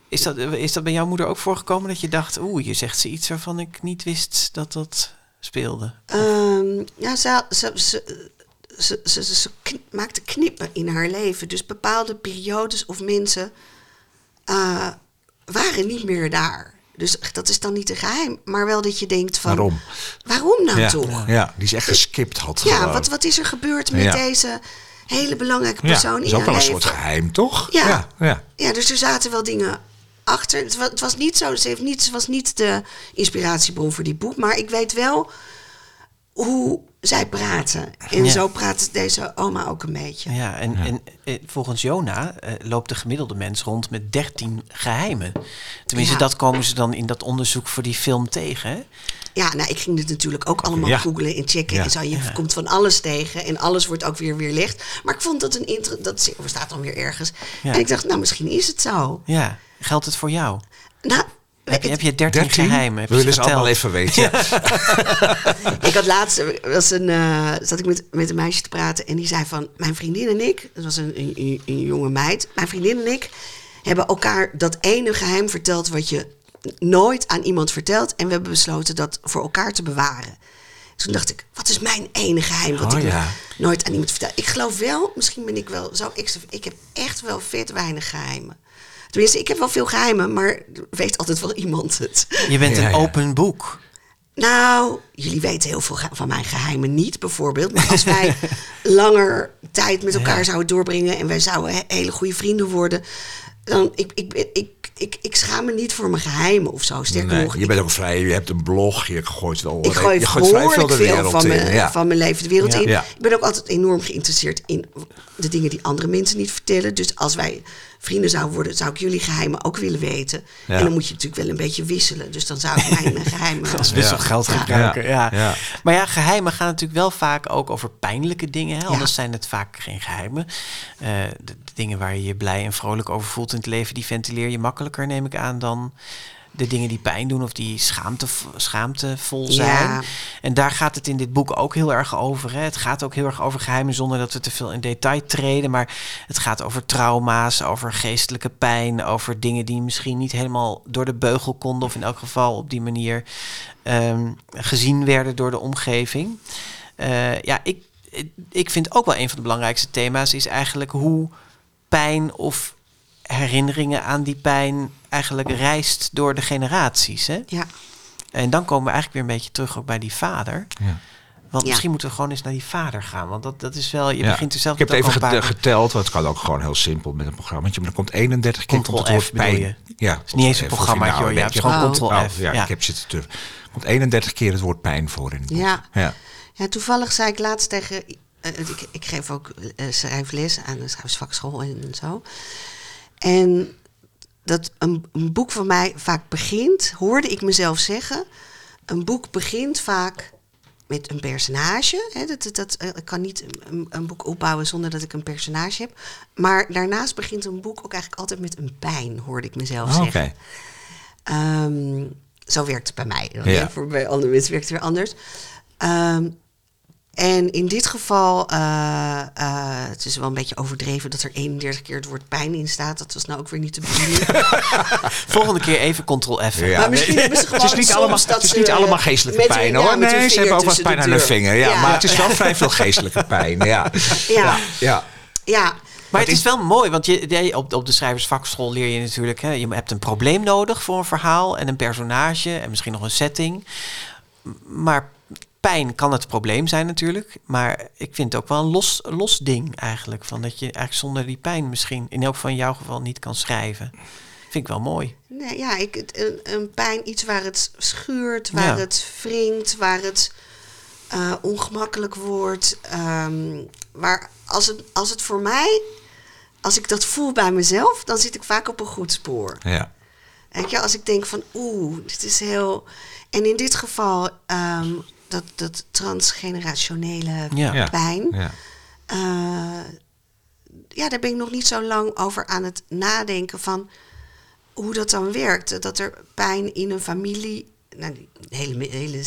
Is dat, is dat bij jouw moeder ook voorgekomen dat je dacht... Oeh, je zegt ze iets waarvan ik niet wist dat dat speelde? Ehm, ja, ze, ze, ze, ze, ze, ze, ze kn- maakte knippen in haar leven. Dus bepaalde periodes of mensen eh, waren niet meer daar. Dus dat is dan niet een geheim. Maar wel dat je denkt van... Waarom? Waarom nou ja. toch? Ja, die is echt geskipt had Ja, gewoon. wat, wat is er gebeurd met Ja. deze hele belangrijke ja, persoon dat is in ook haar wel een leven? soort geheim, toch? Ja. ja. ja. Ja, dus er zaten wel dingen achter. Het was, het was niet zo, ze, heeft niet, ze was niet de inspiratiebron voor die boek. Maar ik weet wel hoe zij praten. En Ja. zo praat deze oma ook een beetje. Ja, en, en eh, volgens Jona eh, loopt de gemiddelde mens rond met 13 geheimen. Tenminste, Ja. dat komen ze dan in dat onderzoek voor die film tegen. Hè? Ja, nou, ik ging dit natuurlijk ook allemaal Ja. googlen en checken Ja. en zo. Je komt van alles tegen en alles wordt ook weer weerlegd. Maar ik vond dat een inter dat staat dan weer ergens. Ja. En ik dacht, nou, misschien is het zo. Ja, geldt het voor jou? Nou, Heb je, het- heb je 13, 13? geheimen? Heb We je willen ze allemaal even weten. Ik had laatst was een, eh, zat ik met, met een meisje te praten en die zei van mijn vriendin en ik, dat was een, een, een jonge meid, mijn vriendin en ik hebben elkaar dat ene geheim verteld wat je nooit aan iemand vertelt en we hebben besloten dat voor elkaar te bewaren. Toen dacht ik, wat is mijn ene geheim wat Oh, ik ja. nooit aan iemand vertel? Ik geloof wel, misschien ben ik wel zo extra, ik heb echt wel vet weinig geheimen. Tenminste, ik heb wel veel geheimen, maar weet altijd wel iemand het. Je bent Ja, een ja. open boek. Nou, jullie weten heel veel van mijn geheimen niet, bijvoorbeeld. Maar als wij langer tijd met elkaar Ja. zouden doorbrengen en wij zouden he- hele goede vrienden worden, dan ik, ik, ik, ik, ik, ik schaam me niet voor mijn geheimen of zo. Sterker Nee, nog, je ik- bent ook vrij, je hebt een blog, je gooit wel ik gooi je gooit vrij veel de wereld van in. mijn, ja. van mijn leven de wereld Ja. in. Ja. Ik ben ook altijd enorm geïnteresseerd in de dingen die andere mensen niet vertellen. Dus als wij vrienden zouden worden, zou ik jullie geheimen ook willen weten. Ja. En dan moet je natuurlijk wel een beetje wisselen. Dus dan zou ik mijn eh, geheimen... Als wisselgeld Ja. gebruiken. Ja. Ja. Ja. Maar ja, geheimen gaan natuurlijk wel vaak ook over pijnlijke dingen. Hè? Anders zijn het vaak geen geheimen. Eh, de, de dingen waar je je blij en vrolijk over voelt in het leven, die ventileer je makkelijker, neem ik aan, dan de dingen die pijn doen of die schaamte, schaamtevol zijn. Ja. En daar gaat het in dit boek ook heel erg over. Hè? Het gaat ook heel erg over geheimen zonder dat we te veel in detail treden. Maar het gaat over trauma's, over geestelijke pijn, over dingen die misschien niet helemaal door de beugel konden. Of in elk geval op die manier ehm, gezien werden door de omgeving. Eh, ja, ik, ik vind ook wel een van de belangrijkste thema's is eigenlijk hoe pijn of herinneringen aan die pijn eigenlijk reist door de generaties. Hè? Ja. En dan komen we eigenlijk weer een beetje terug ook bij die vader. Ja. Want Ja. misschien moeten we gewoon eens naar die vader gaan. Want dat, dat is wel, je Ja. begint er zelf Ik heb het even geteld, want het kan ook gewoon heel simpel met een programma. Maar er komt 31 keer Ctrl komt het woord pijn. je? Ja, Het is niet eens een programma, nou joh. Je hebt gewoon Oh. Ctrl F. Oh, ja, ja. ik heb zitten terug. Er komt 31 keer het woord pijn voor in het boek. Ja. ja. Ja, toevallig zei ik laatst tegen. eh, ik, ik geef ook eh, schrijfles aan de schrijversvakschool en, en zo. En dat een, een boek van mij vaak begint, hoorde ik mezelf zeggen. Een boek begint vaak met een personage. Hè, dat, dat, dat, eh, ik kan niet een, een boek opbouwen zonder dat ik een personage heb. Maar daarnaast begint een boek ook eigenlijk altijd met een pijn, hoorde ik mezelf Oh, Oké. zeggen. Ehm, zo werkt het bij mij. Ja. Voor bij andere mensen werkt het weer anders. Ehm, en in dit geval, eh, eh, het is wel een beetje overdreven dat er 31 keer het woord pijn in staat. Dat was nou ook weer niet de bedoeling. Volgende keer even Ctrl F. Ja. Maar misschien hebben ze gewoon Het is niet allemaal, het is niet eh, allemaal geestelijke pijn hun- hoor. hun nee, ze hebben ook wat vinger pijn aan de vinger. Ja, Ja. maar het is wel vrij veel geestelijke pijn. Ja. Ja. ja. ja, Maar het is wel mooi, want je, je- op, op de schrijversvakschool leer je natuurlijk... Hè, je hebt een probleem nodig voor een verhaal en een personage... en misschien nog een setting. Maar pijn kan het probleem zijn natuurlijk. Maar ik vind het ook wel een los, los ding eigenlijk. Van dat je eigenlijk zonder die pijn misschien... in elk geval in jouw geval niet kan schrijven. Vind ik wel mooi. Nee, ja, ik, een, een pijn, iets waar het schuurt, waar Ja. het wringt, waar het eh, ongemakkelijk wordt. ehm, waar als het, als het voor mij, als ik dat voel bij mezelf, dan zit ik vaak op een goed spoor. Ja. Weet je, als ik denk van oeh, dit is heel. En in dit geval, ehm, dat, dat transgenerationele Ja. Ja. pijn. Ja. Eh, ja, daar ben ik nog niet zo lang over aan het nadenken van hoe dat dan werkt. Dat er pijn in een familie. Nou, die hele, hele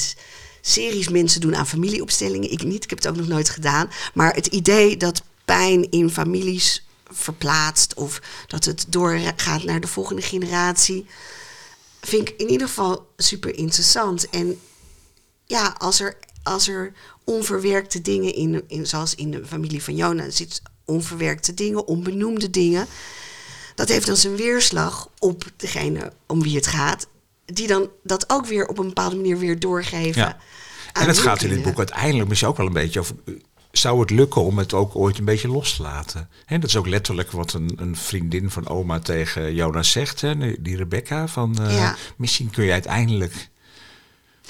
series mensen doen aan familieopstellingen. Ik niet, ik heb het ook nog nooit gedaan. Maar het idee dat pijn in families verplaatst of dat het doorgaat naar de volgende generatie, vind ik in ieder geval super interessant. En ja, als er, als er onverwerkte dingen in, in, zoals in de familie van Jona zit, onverwerkte dingen, onbenoemde dingen, dat heeft dan zijn weerslag op degene om wie het gaat, die dan dat ook weer op een bepaalde manier weer doorgeven. Ja. En het gaat in dit boek uiteindelijk misschien ook wel een beetje over. Zou het lukken om het ook ooit een beetje los te laten? Hè, dat is ook letterlijk wat een, een vriendin van oma tegen Jonas zegt, hè, die Rebecca. Van, eh, Ja. Misschien kun je uiteindelijk.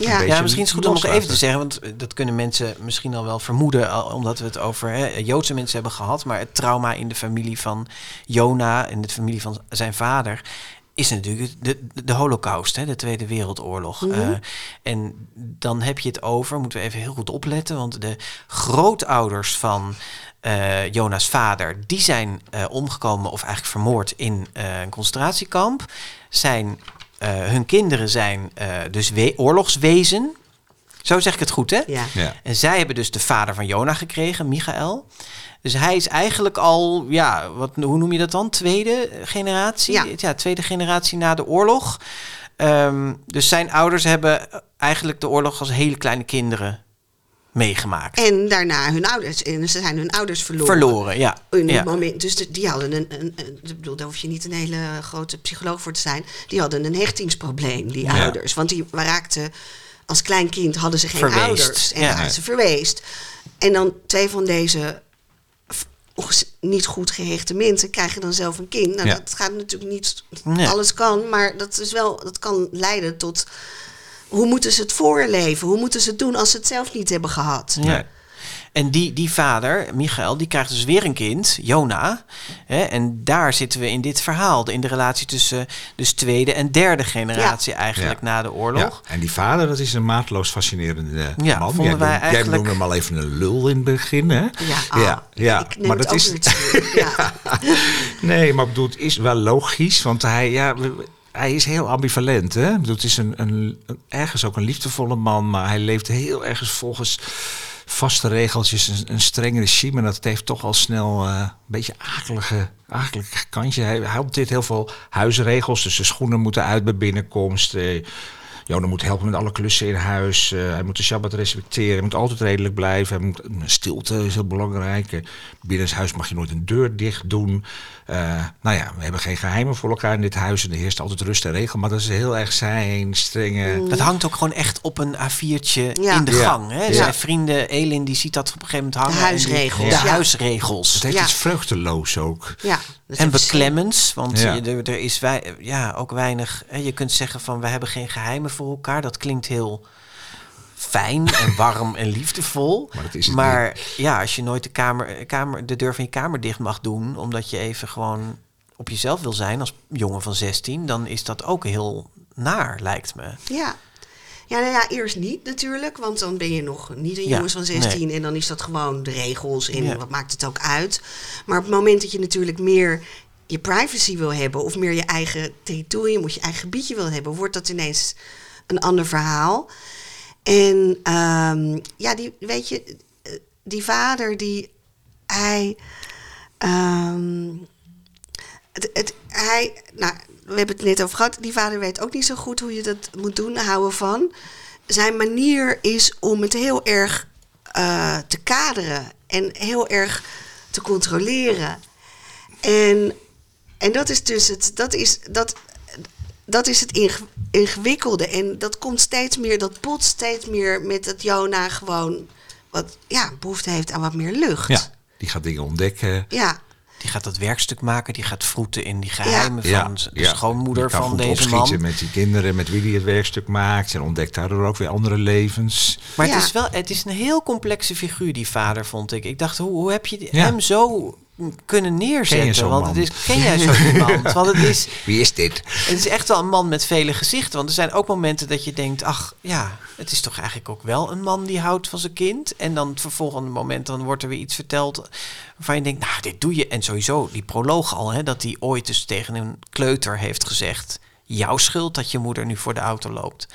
Ja, Ja, misschien is het goed om nog even te zeggen, want eh, dat kunnen mensen misschien al wel vermoeden, al- omdat we het over hè, Joodse mensen hebben gehad, maar het trauma in de familie van Jona, in de familie van zijn vader, is natuurlijk de, de, Holocaust, hè, de Tweede Wereldoorlog. Mhm. Eh, en dan heb je het over, moeten we even heel goed opletten, want de grootouders van eh, Jona's vader, die zijn eh, omgekomen of eigenlijk vermoord in een concentratiekamp. Zijn, hun kinderen zijn eh, dus we- oorlogswezen. Zo zeg ik het goed, hè? ja. Ja. En zij hebben dus de vader van Jona gekregen, Michael. Dus hij is eigenlijk al, ja, wat, hoe noem je dat dan? Tweede generatie? Ja. tweede generatie na de oorlog. Ehm, dus zijn ouders hebben eigenlijk de oorlog als hele kleine kinderen meegemaakt. En daarna hun ouders. En ze zijn hun ouders verloren. Verloren, ja. In ja. moment, dus de- die hadden een, een, een- ik bedoel, daar hoef je niet een hele grote psycholoog voor te zijn. Die hadden een hechtingsprobleem, die Ja. ouders. Want die raakten als klein kind hadden ze geen Verweest, ouders. En ja. waren ze verweest. En dan twee van deze niet goed gehechte mensen krijgen dan zelf een kind. Nou, Ja. dat gaat natuurlijk niet... Nee. Alles kan, maar dat, is wel, dat kan leiden tot... Hoe moeten ze het voorleven? Hoe moeten ze het doen als ze het zelf niet hebben gehad? Ja. En die, die vader, Michael, die krijgt dus weer een kind, Jona. Hè, en daar zitten we in dit verhaal. In de relatie tussen dus tweede en derde generatie eigenlijk Ja. na de Ja, oorlog. en die vader, dat is een maatloos fascinerende Ja, man. vonden jij, wij noemde, jij eigenlijk- noemde hem al even een lul in het begin, hè? Ja, ah, ja, ja. ik neem het ook weer terug. Ja. Nee, maar ik bedoel, het is wel logisch, want hij, ja, we- hij is heel ambivalent. Hè? Het is een, een, ergens ook een liefdevolle man, maar hij leeft heel ergens volgens vaste regeltjes, een, een streng regime. En dat heeft toch al snel eh, een beetje akelige, akelige kantje. Hij, hij hanteert heel veel huisregels, dus de schoenen moeten uit bij binnenkomst. Eh, Jona moet helpen met alle klussen in huis. eh, hij moet de Shabbat respecteren. Hij moet altijd redelijk blijven. Hij moet, stilte is heel belangrijk. Uh, binnenshuis mag je nooit een deur dicht doen. Eh, nou ja, we hebben geen geheimen voor elkaar in dit huis. En er heerst altijd rust en regel. Maar dat is heel erg zijn, strenge... Dat hangt ook gewoon echt op een A4'tje Ja. in de Ja. gang. Hè? Ja. Zijn vrienden, Elin, die ziet dat op een gegeven moment hangen. De die- huisregels, De ja. huisregels. Het heeft Ja. iets vreugdeloos ook. Ja, En beklemmends, want Ja. je- er, er is wij, ja, ook weinig. hè, Je kunt zeggen van we hebben geen geheimen voor elkaar. Dat klinkt heel fijn en warm en liefdevol. Maar dat is het Maar ja, als je nooit de, kamer, kamer, de deur van je kamer dicht mag doen, omdat je even gewoon op jezelf wil zijn als jongen van 16, dan is dat ook heel naar, lijkt me. Ja. Ja, nou ja, eerst niet natuurlijk, want dan ben je nog niet een Ja, jongens van 16 en dan is dat gewoon de regels en Ja. wat maakt het ook uit. Maar op het moment dat je natuurlijk meer je privacy wil hebben of meer je eigen territorium of je eigen gebiedje wil hebben, wordt dat ineens een ander verhaal. En ehm, ja, die, weet je, die vader die hij. ehm, het, het, hij, nou, we hebben het net over gehad. Die vader weet ook niet zo goed hoe je dat moet doen, houden van. Zijn manier is om het heel erg eh, te kaderen en heel erg te controleren. En, en dat is dus het, dat is, dat, dat is het inge- ingewikkelde. En dat komt steeds meer, dat pot steeds meer met dat Jona gewoon wat ja, behoefte heeft aan wat meer lucht. Ja, die gaat dingen ontdekken. ja. Die gaat dat werkstuk maken, die gaat vroeten in die geheimen Ja, van de ja. schoonmoeder Die kan van goed deze opschieten man. met die kinderen met wie hij het werkstuk maakt. En ontdekt daardoor ook weer andere levens. Maar Ja. het is wel, het is een heel complexe figuur, die vader, vond ik. Ik dacht, hoe, hoe heb je hem zo kunnen neerzetten? want het is, ken jij zo iemand? Want het is, Wie is dit? het is echt wel een man met vele gezichten. Want er zijn ook momenten dat je denkt, ach ja, het is toch eigenlijk ook wel een man die houdt van zijn kind. En dan het vervolgende moment, dan wordt er weer iets verteld waarvan je denkt, nou, dit doe je. En sowieso die proloog al, hè, dat hij ooit dus tegen een kleuter heeft gezegd, jouw schuld dat je moeder nu voor de auto loopt.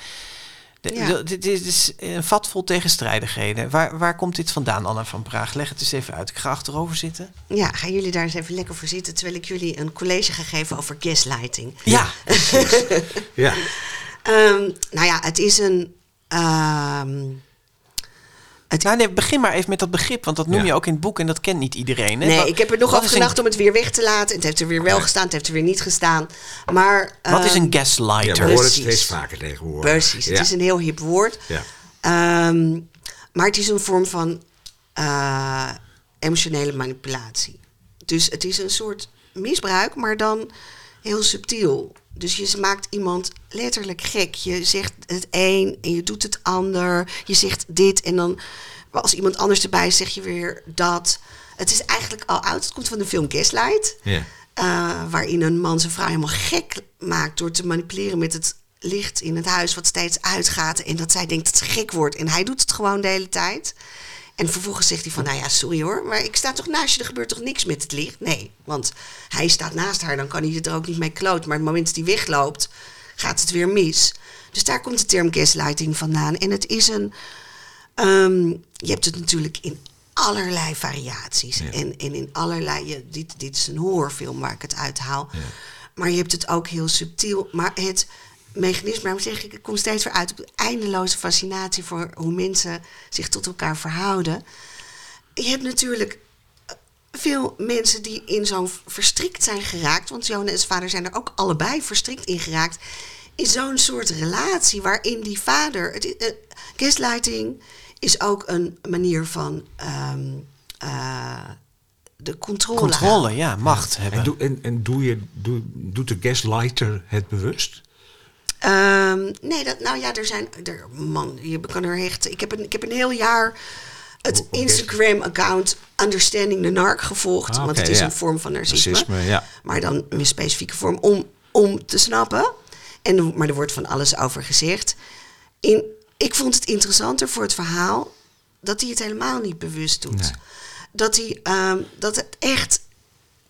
Ja. Dit is, een vat vol tegenstrijdigheden. Waar, waar komt dit vandaan, Anna van Praag? Leg het eens even uit. Ik ga achterover zitten. Ja, gaan jullie daar eens even lekker voor zitten... terwijl ik jullie een college ga geven over gaslighting. Ja, Ja. Ehm, nou ja, het is een... ehm, nou, nee, begin maar even met dat begrip, want dat noem Ja. je ook in het boek en dat kent niet iedereen. Hè? nee, Wat- ik heb er nog over een- gedacht om het weer weg te laten. Het heeft er weer wel gestaan, het heeft er weer niet gestaan. Maar... Wat is ehm, een gaslighter? Ja, we horen het steeds vaker tegenwoordig. Precies, het is een heel hip woord. Ja. Ehm, maar het is een vorm van eh, emotionele manipulatie. Dus het is een soort misbruik, maar dan heel subtiel. Dus je maakt iemand letterlijk gek. Je zegt het een en je doet het ander. Je zegt dit en dan als iemand anders erbij zeg je weer dat. Het is eigenlijk al oud. Het komt van de film Gaslight. Ja. Eh, waarin een man zijn vrouw helemaal gek maakt door te manipuleren met het licht in het huis wat steeds uitgaat. En dat zij denkt dat ze gek wordt. En hij doet het gewoon de hele tijd. En vervolgens zegt hij van, nou ja, sorry hoor, maar ik sta toch naast je, er gebeurt toch niks met het licht? Nee, want hij staat naast haar, dan kan hij er ook niet mee kloot. Maar het moment dat hij wegloopt, gaat het weer mis. Dus daar komt de term gaslighting vandaan. En het is een, ehm, je hebt het natuurlijk in allerlei variaties. Ja. En, en in allerlei, je, dit, dit is een horrorfilm waar ik het uithaal. Maar je hebt het ook heel subtiel. Maar het mechanisme, daarom zeg ik, ik kom steeds weer uit op de eindeloze fascinatie voor hoe mensen zich tot elkaar verhouden. Je hebt natuurlijk eh, veel mensen die in zo'n verstrikt zijn geraakt. Want Jona en zijn vader zijn er ook allebei verstrikt in geraakt. in zo'n soort relatie waarin die vader. Het, is- eh, gaslighting is ook een manier van ehm, eh, de controle. Controle, ja, macht hebben. En, doe, en, en doe je, doe, doet de gaslighter het bewust? Ehm, nee, dat, nou ja, er zijn. Er, man, je kan er echt. Ik heb een, ik heb een heel jaar het Instagram-account Understanding the Narc gevolgd. Ah, want het is ja. een vorm van narcisme. Narcisme, ja. Maar dan een specifieke vorm om, om te snappen. En, maar er wordt van alles over gezegd. In, ik vond het interessanter voor het verhaal dat hij het helemaal niet bewust doet. Nee. Dat, hij, ehm, dat het echt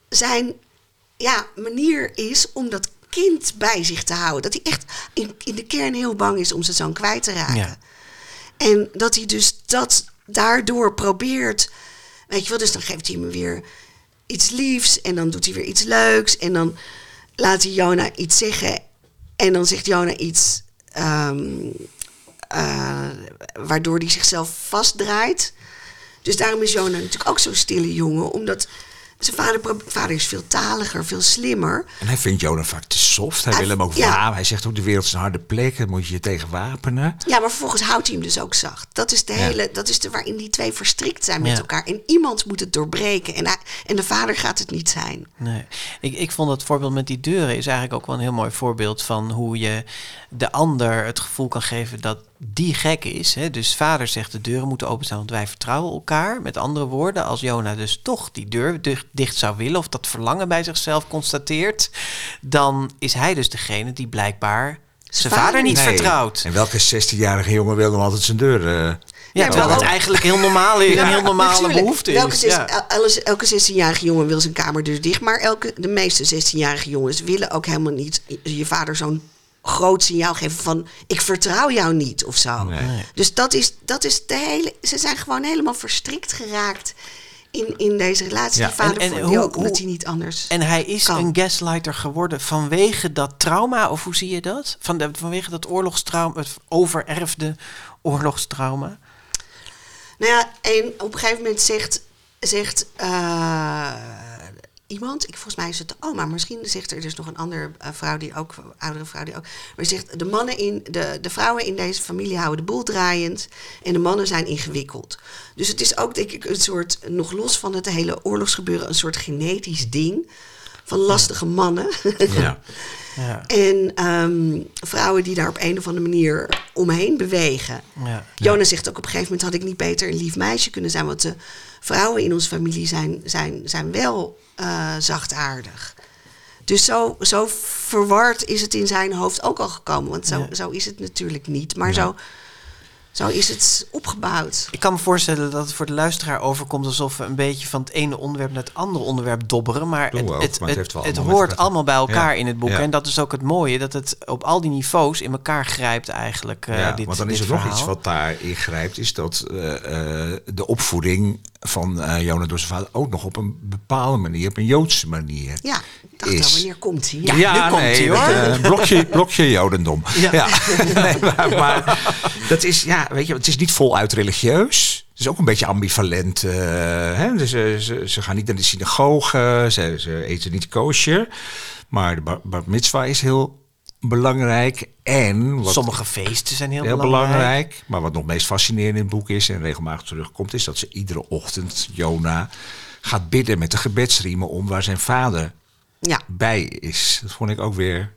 zijn ja, manier is om dat kind bij zich te houden. Dat hij echt in, in de kern heel bang is om zijn zoon kwijt te raken. Ja. En dat hij dus dat daardoor probeert. Weet je wel, dus dan geeft hij me weer iets liefs. En dan doet hij weer iets leuks. En dan laat hij Jona iets zeggen. En dan zegt Jona iets. ehm, eh, waardoor hij zichzelf vastdraait. Dus daarom is Jona natuurlijk ook zo'n stille jongen. Omdat zijn vader, vader is veel taliger, veel slimmer. En hij vindt Jonah vaak te soft. Hij Hij- wil hem ook ja. Hij zegt ook, de wereld is een harde plek. Daar moet je je tegen wapenen. Ja, maar vervolgens houdt hij hem dus ook zacht. Dat is de Ja. hele, dat is de waarin die twee verstrikt zijn met Ja. elkaar. En iemand moet het doorbreken. En, hij, en de vader gaat het niet zijn. Nee. Ik, ik vond het voorbeeld met die deuren is eigenlijk ook wel een heel mooi voorbeeld van hoe je de ander het gevoel kan geven dat die gek is. Hè? Dus vader zegt de deuren moeten openstaan, want wij vertrouwen elkaar. Met andere woorden, als Jona dus toch die deur dicht, zou willen of dat verlangen bij zichzelf constateert, dan is hij dus degene die blijkbaar zijn vader vader niet Nee. vertrouwt. En welke 16-jarige jongen wil dan altijd zijn deur... eh, Ja, terwijl het ook- eigenlijk heel normaal is, een heel normale natuurlijk. behoefte Welke is. Ja. elke 16-jarige jongen wil zijn kamer dus dicht. Maar elke, de meeste 16-jarige jongens willen ook helemaal niet je vader zo'n groot signaal geven van ik vertrouw jou niet of zo. Nee. Dus dat is, dat is de hele. Ze zijn gewoon helemaal verstrikt geraakt in, in deze relatie. Ja. Die vader En- en vond hoe- die ook omdat hoe- hij niet anders. En hij is kan. een gaslighter geworden vanwege dat trauma, of hoe zie je dat? Van de, vanwege dat oorlogstrauma, het overerfde oorlogstrauma. Nou ja, en op een gegeven moment zegt, zegt eh, iemand, ik, volgens mij is het de oma, misschien zegt er dus nog een andere eh, vrouw die ook, oudere vrouw die ook, maar zegt de mannen in, de, de vrouwen in deze familie houden de boel draaiend en de mannen zijn ingewikkeld. Dus het is ook denk ik een soort, nog los van het hele oorlogsgebeuren, een soort genetisch ding van lastige mannen. ja. Ja, En ehm, vrouwen die daar op een of andere manier omheen bewegen. ja. Jona zegt ook op een gegeven moment had ik niet beter een lief meisje kunnen zijn. Want de vrouwen in onze familie zijn, zijn, zijn wel eh, zachtaardig. Dus zo, zo verward is het in zijn hoofd ook al gekomen. Want zo, Ja. zo is het natuurlijk niet. Maar zo, zo is het opgebouwd. Ik kan me voorstellen dat het voor de luisteraar overkomt alsof we een beetje van het ene onderwerp naar het andere onderwerp dobberen. Maar het, ook, het, maar het allemaal hoort allemaal bij elkaar Ja. in het boek. Ja. En dat is ook het mooie, dat het op al die niveaus in elkaar grijpt eigenlijk. eh, Ja, dit, want dan is er nog iets wat daar ingrijpt, is dat eh, eh, de opvoeding van eh Jonah door zijn vader ook nog op een bepaalde manier, op een Joodse manier. Ja, ik dacht Is- al, wanneer komt hij? Ja. nu komt nee, hoor. eh, blokje, blokje Jodendom. Ja. nee, maar, maar dat is, ja, weet je, het is niet voluit religieus. Het is ook een beetje ambivalent. eh, hè? Dus, ze, ze gaan niet naar de synagoge, ze, ze eten niet kosher. Maar de bar, bar mitzvah is heel belangrijk. En wat Sommige feesten zijn heel, heel belangrijk. belangrijk. Maar wat nog meest fascinerend in het boek is en regelmatig terugkomt, is dat ze iedere ochtend Jona gaat bidden met de gebedsriemen om waar zijn vader Ja. bij is. Dat vond ik ook weer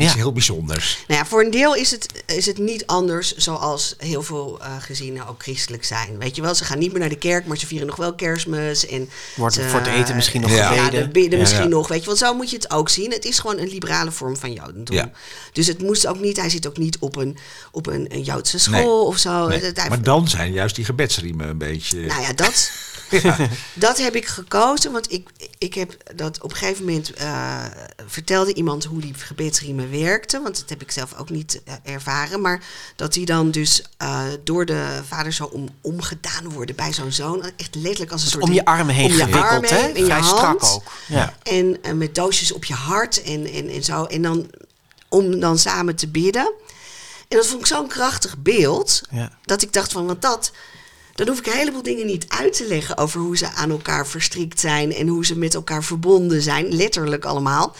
iets Ja. heel bijzonders. Nou ja, voor een deel is het, is het niet anders zoals heel veel eh, gezinnen ook christelijk zijn. Weet je wel, ze gaan niet meer naar de kerk, maar ze vieren nog wel kerstmis. En Wordt ze- voor het eten misschien nog Ja. Ja, gebeden. de bidden Ja, misschien ja. nog, weet je. Want zo moet je het ook zien. Het is gewoon een liberale vorm van Jodendom. Ja. Dus het moest ook niet, hij zit ook niet op een, op een, een Joodse school Nee. of zo. Nee, Het- hij- Maar dan zijn juist die gebedsriemen een beetje... nou ja, dat, dat heb ik gekozen. Want ik, ik heb dat op een gegeven moment eh, vertelde iemand hoe die gebedsriemen werkten. Want dat heb ik zelf ook niet eh, ervaren. Maar dat die dan dus eh, door de vader zo om, omgedaan worden bij zo'n zoon. Echt letterlijk als een soort... Om je armen heen om je gewikkeld, armen hè? heen, in je Vrij strak ook. Ja. En, met doosjes op je hart en, en, en zo. En dan om dan samen te bidden. En dat vond ik zo'n krachtig beeld. Ja. Dat ik dacht van, want dat... Dan hoef ik een heleboel dingen niet uit te leggen over hoe ze aan elkaar verstrikt zijn en hoe ze met elkaar verbonden zijn, letterlijk allemaal.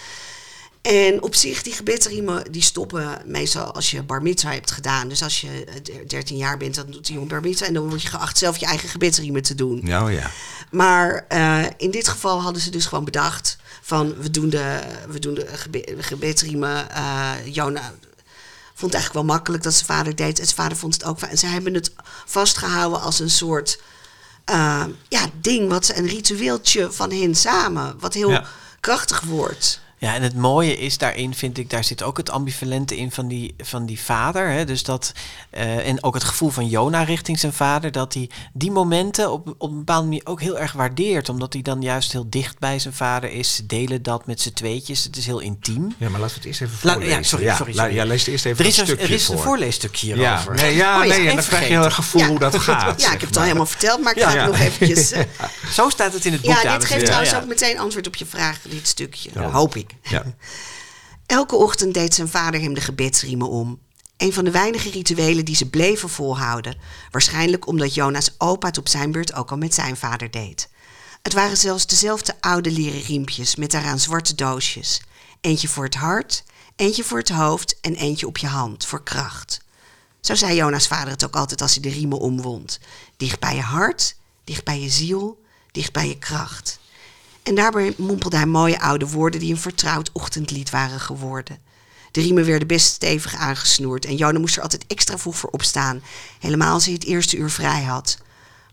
En op zich, die gebedsriemen, die stoppen meestal als je bar mitzwa hebt gedaan. Dus als je eh, 13 jaar bent, dan doet die jongen bar mitzwa. En dan word je geacht zelf je eigen gebedsriemen te doen. Ja, oh ja. Maar eh, in dit geval hadden ze dus gewoon bedacht van we doen de, we doen de gebe- gebedsriemen. Eh, Jona vond het eigenlijk wel makkelijk dat zijn vader deed. En zijn vader vond het ook fijn. En ze hebben het vastgehouden als een soort eh, ja, ding, wat ze, een ritueeltje van hen samen. Wat heel Ja. krachtig wordt. Ja, en het mooie is daarin, vind ik, daar zit ook het ambivalente in van die, van die vader. Hè? Dus dat, eh, en ook het gevoel van Jona richting zijn vader, dat hij die momenten op, op een bepaalde manier ook heel erg waardeert. Omdat hij dan juist heel dicht bij zijn vader is. Ze delen dat met z'n tweetjes. Het is heel intiem. Ja, maar laten we het eerst even La- voorlezen. ja, sorry, sorry, la- sorry. Ja, lees het eerst even Er is, een een, stukje er is een voor. voorleesstuk Ja, hierover. nee, ja, Oh ja, nee, en dan krijg je vergeten. een gevoel Ja. hoe dat gaat. Ja, ik heb het al helemaal verteld, maar ik Ja. ga Ja. het nog eventjes... eh, Zo staat het in het boek, ja, dit geeft trouwens Ja. ook meteen antwoord op je vraag, dit stukje. Ja. Hoop ik. Ja. Elke ochtend deed zijn vader hem de gebedsriemen om. Een van de weinige rituelen die ze bleven volhouden. Waarschijnlijk omdat Jona's opa het op zijn beurt ook al met zijn vader deed. Het waren zelfs dezelfde oude leren riempjes met daaraan zwarte doosjes. Eentje voor het hart, eentje voor het hoofd en eentje op je hand voor kracht. Zo zei Jona's vader het ook altijd als hij de riemen omwond. Dicht bij je hart, dicht bij je ziel, dicht bij je kracht. En daarbij mompelde hij mooie oude woorden die een vertrouwd ochtendlied waren geworden. De riemen werden best stevig aangesnoerd en Jona moest er altijd extra vroeg voor opstaan, helemaal als hij het eerste uur vrij had.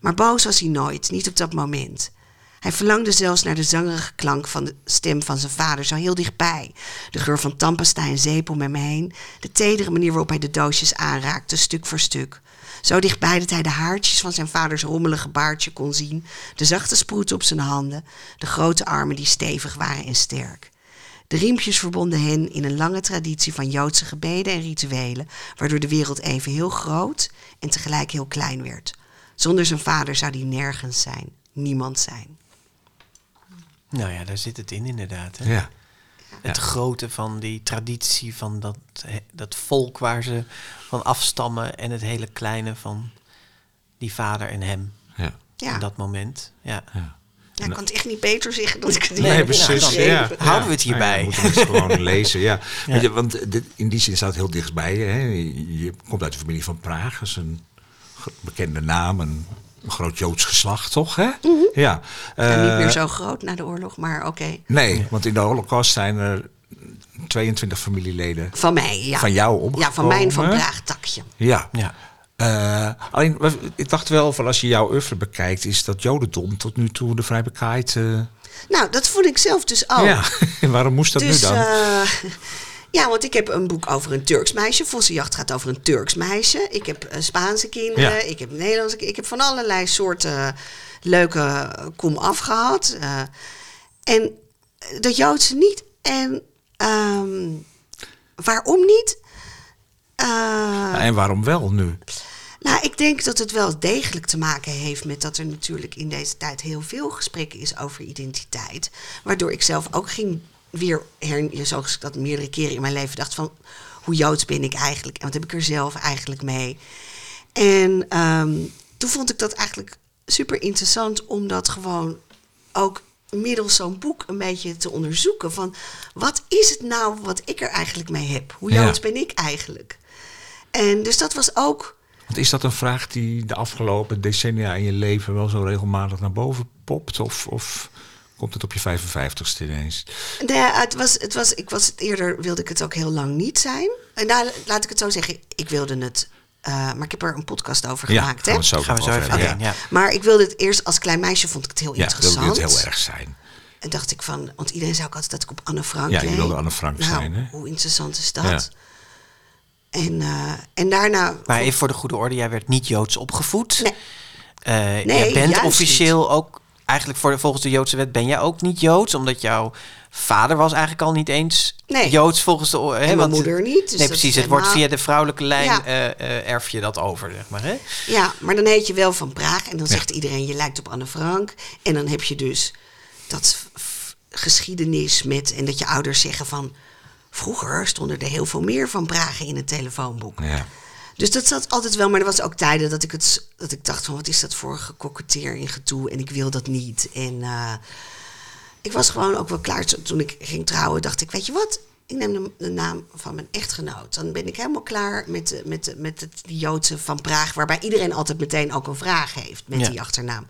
Maar boos was hij nooit, niet op dat moment. Hij verlangde zelfs naar de zangerige klank van de stem van zijn vader, zo heel dichtbij. De geur van tandpasta en zeep om hem heen, de tedere manier waarop hij de doosjes aanraakte, stuk voor stuk. Zo dichtbij dat hij de haartjes van zijn vaders rommelige baardje kon zien, de zachte sproeten op zijn handen, de grote armen die stevig waren en sterk. De riempjes verbonden hen in een lange traditie van Joodse gebeden en rituelen, waardoor de wereld even heel groot en tegelijk heel klein werd. Zonder zijn vader zou die nergens zijn, niemand zijn. Nou ja, daar zit het in inderdaad. Hè? Ja. Het grote van die traditie van dat, dat volk waar ze van afstammen en het hele kleine van die vader en hem. Ja. Ja, In dat moment. Ja. ja ik kan het echt niet beter zeggen dan ik het Nee, Nee, nou, precies. dan ja. houden we het Ja, hierbij. ja, moeten we het gewoon lezen, ja. Ja. Weet je, want dit, in die zin staat het heel dichtbij. je, Hè. Je, je komt uit de familie van Praag. Dat is een bekende naam, een, een groot Joods geslacht, toch? Hè? Ja. En niet Eh, meer zo groot na de oorlog, maar oké. Nee, want in de holocaust zijn er 22 familieleden Van mij, ja. van jou omgekomen. Ja, van mijn Van Praag takje. Ja. Ja. Eh, alleen, ik dacht wel, van als je jouw oeuvre bekijkt, is dat Jodendom tot nu toe de vrijbekaaid. eh Nou, dat vond ik zelf dus ook. Ja, waarom moest dat dus, nu dan? eh, ja, want ik heb een boek over een Turks meisje. Vossenjacht gaat over een Turks meisje. Ik heb eh, Spaanse kinderen. Ja. Ik heb Nederlandse kinderen. Ik heb van allerlei soorten leuke kom af gehad. Eh, en dat Joodse niet. En ehm, waarom niet? Eh, en waarom wel nu? nou, ik denk dat het wel degelijk te maken heeft met dat er natuurlijk in deze tijd heel veel gesprekken is over identiteit. Waardoor ik zelf ook ging weer, her, zoals ik dat meerdere keren in mijn leven dacht van, hoe Joods ben ik eigenlijk? En wat heb ik er zelf eigenlijk mee? En ehm, toen vond ik dat eigenlijk super interessant om dat gewoon ook middels zo'n boek een beetje te onderzoeken. Van wat is het nou wat ik er eigenlijk mee heb? Hoe Ja. Joods ben ik eigenlijk? En dus dat was ook Want is dat een vraag die de afgelopen decennia in je leven wel zo regelmatig naar boven popt? Of, of komt het op je 55ste ineens? Nee, het was, het was, ik was het eerder, wilde ik het ook heel lang niet zijn. En nou, laat ik het zo zeggen, ik wilde het. eh, maar ik heb er een podcast over Ja, gemaakt. gaan hè? we het zo Gaan we zo over ja. Maar ik wilde het eerst als klein meisje, vond ik het heel Ja, wilde interessant. het heel erg zijn. En dacht ik van, want iedereen zei ook altijd dat ik op Anne Frank Ja, je wilde Anne Frank nou, zijn, hè? Hoe interessant is dat? Ja. En, eh, en daarna. Maar even voor de goede orde, jij werd niet Joods opgevoed. Nee. Eh, Nee, jij bent officieel ook, eigenlijk voor de, volgens de Joodse wet ben jij ook niet Joods, omdat jouw vader was eigenlijk al niet eens Nee. Joods volgens de... Hè, want- moeder niet, dus nee, precies. Het wordt via de vrouwelijke lijn Ja. eh, eh, erf je dat over, zeg maar. Hè? Ja, maar dan heet je wel van Praag. En dan zegt iedereen, je lijkt op Anne Frank. En dan heb je dus dat geschiedenis met... En dat je ouders zeggen van... Vroeger stonden er heel veel meer van Praag in het telefoonboek. Ja. Dus dat zat altijd wel. Maar er was ook tijden dat ik, het, dat ik dacht van... Wat is dat voor gekoketteer en gedoe? En ik wil dat niet. En eh, ik was gewoon ook wel klaar. Toen ik ging trouwen dacht ik, weet je wat? ik neem de, de naam van mijn echtgenoot. Dan ben ik helemaal klaar met, de, met, de, met het Joodse van Praag, waarbij iedereen altijd meteen ook een vraag heeft met Ja. die achternaam.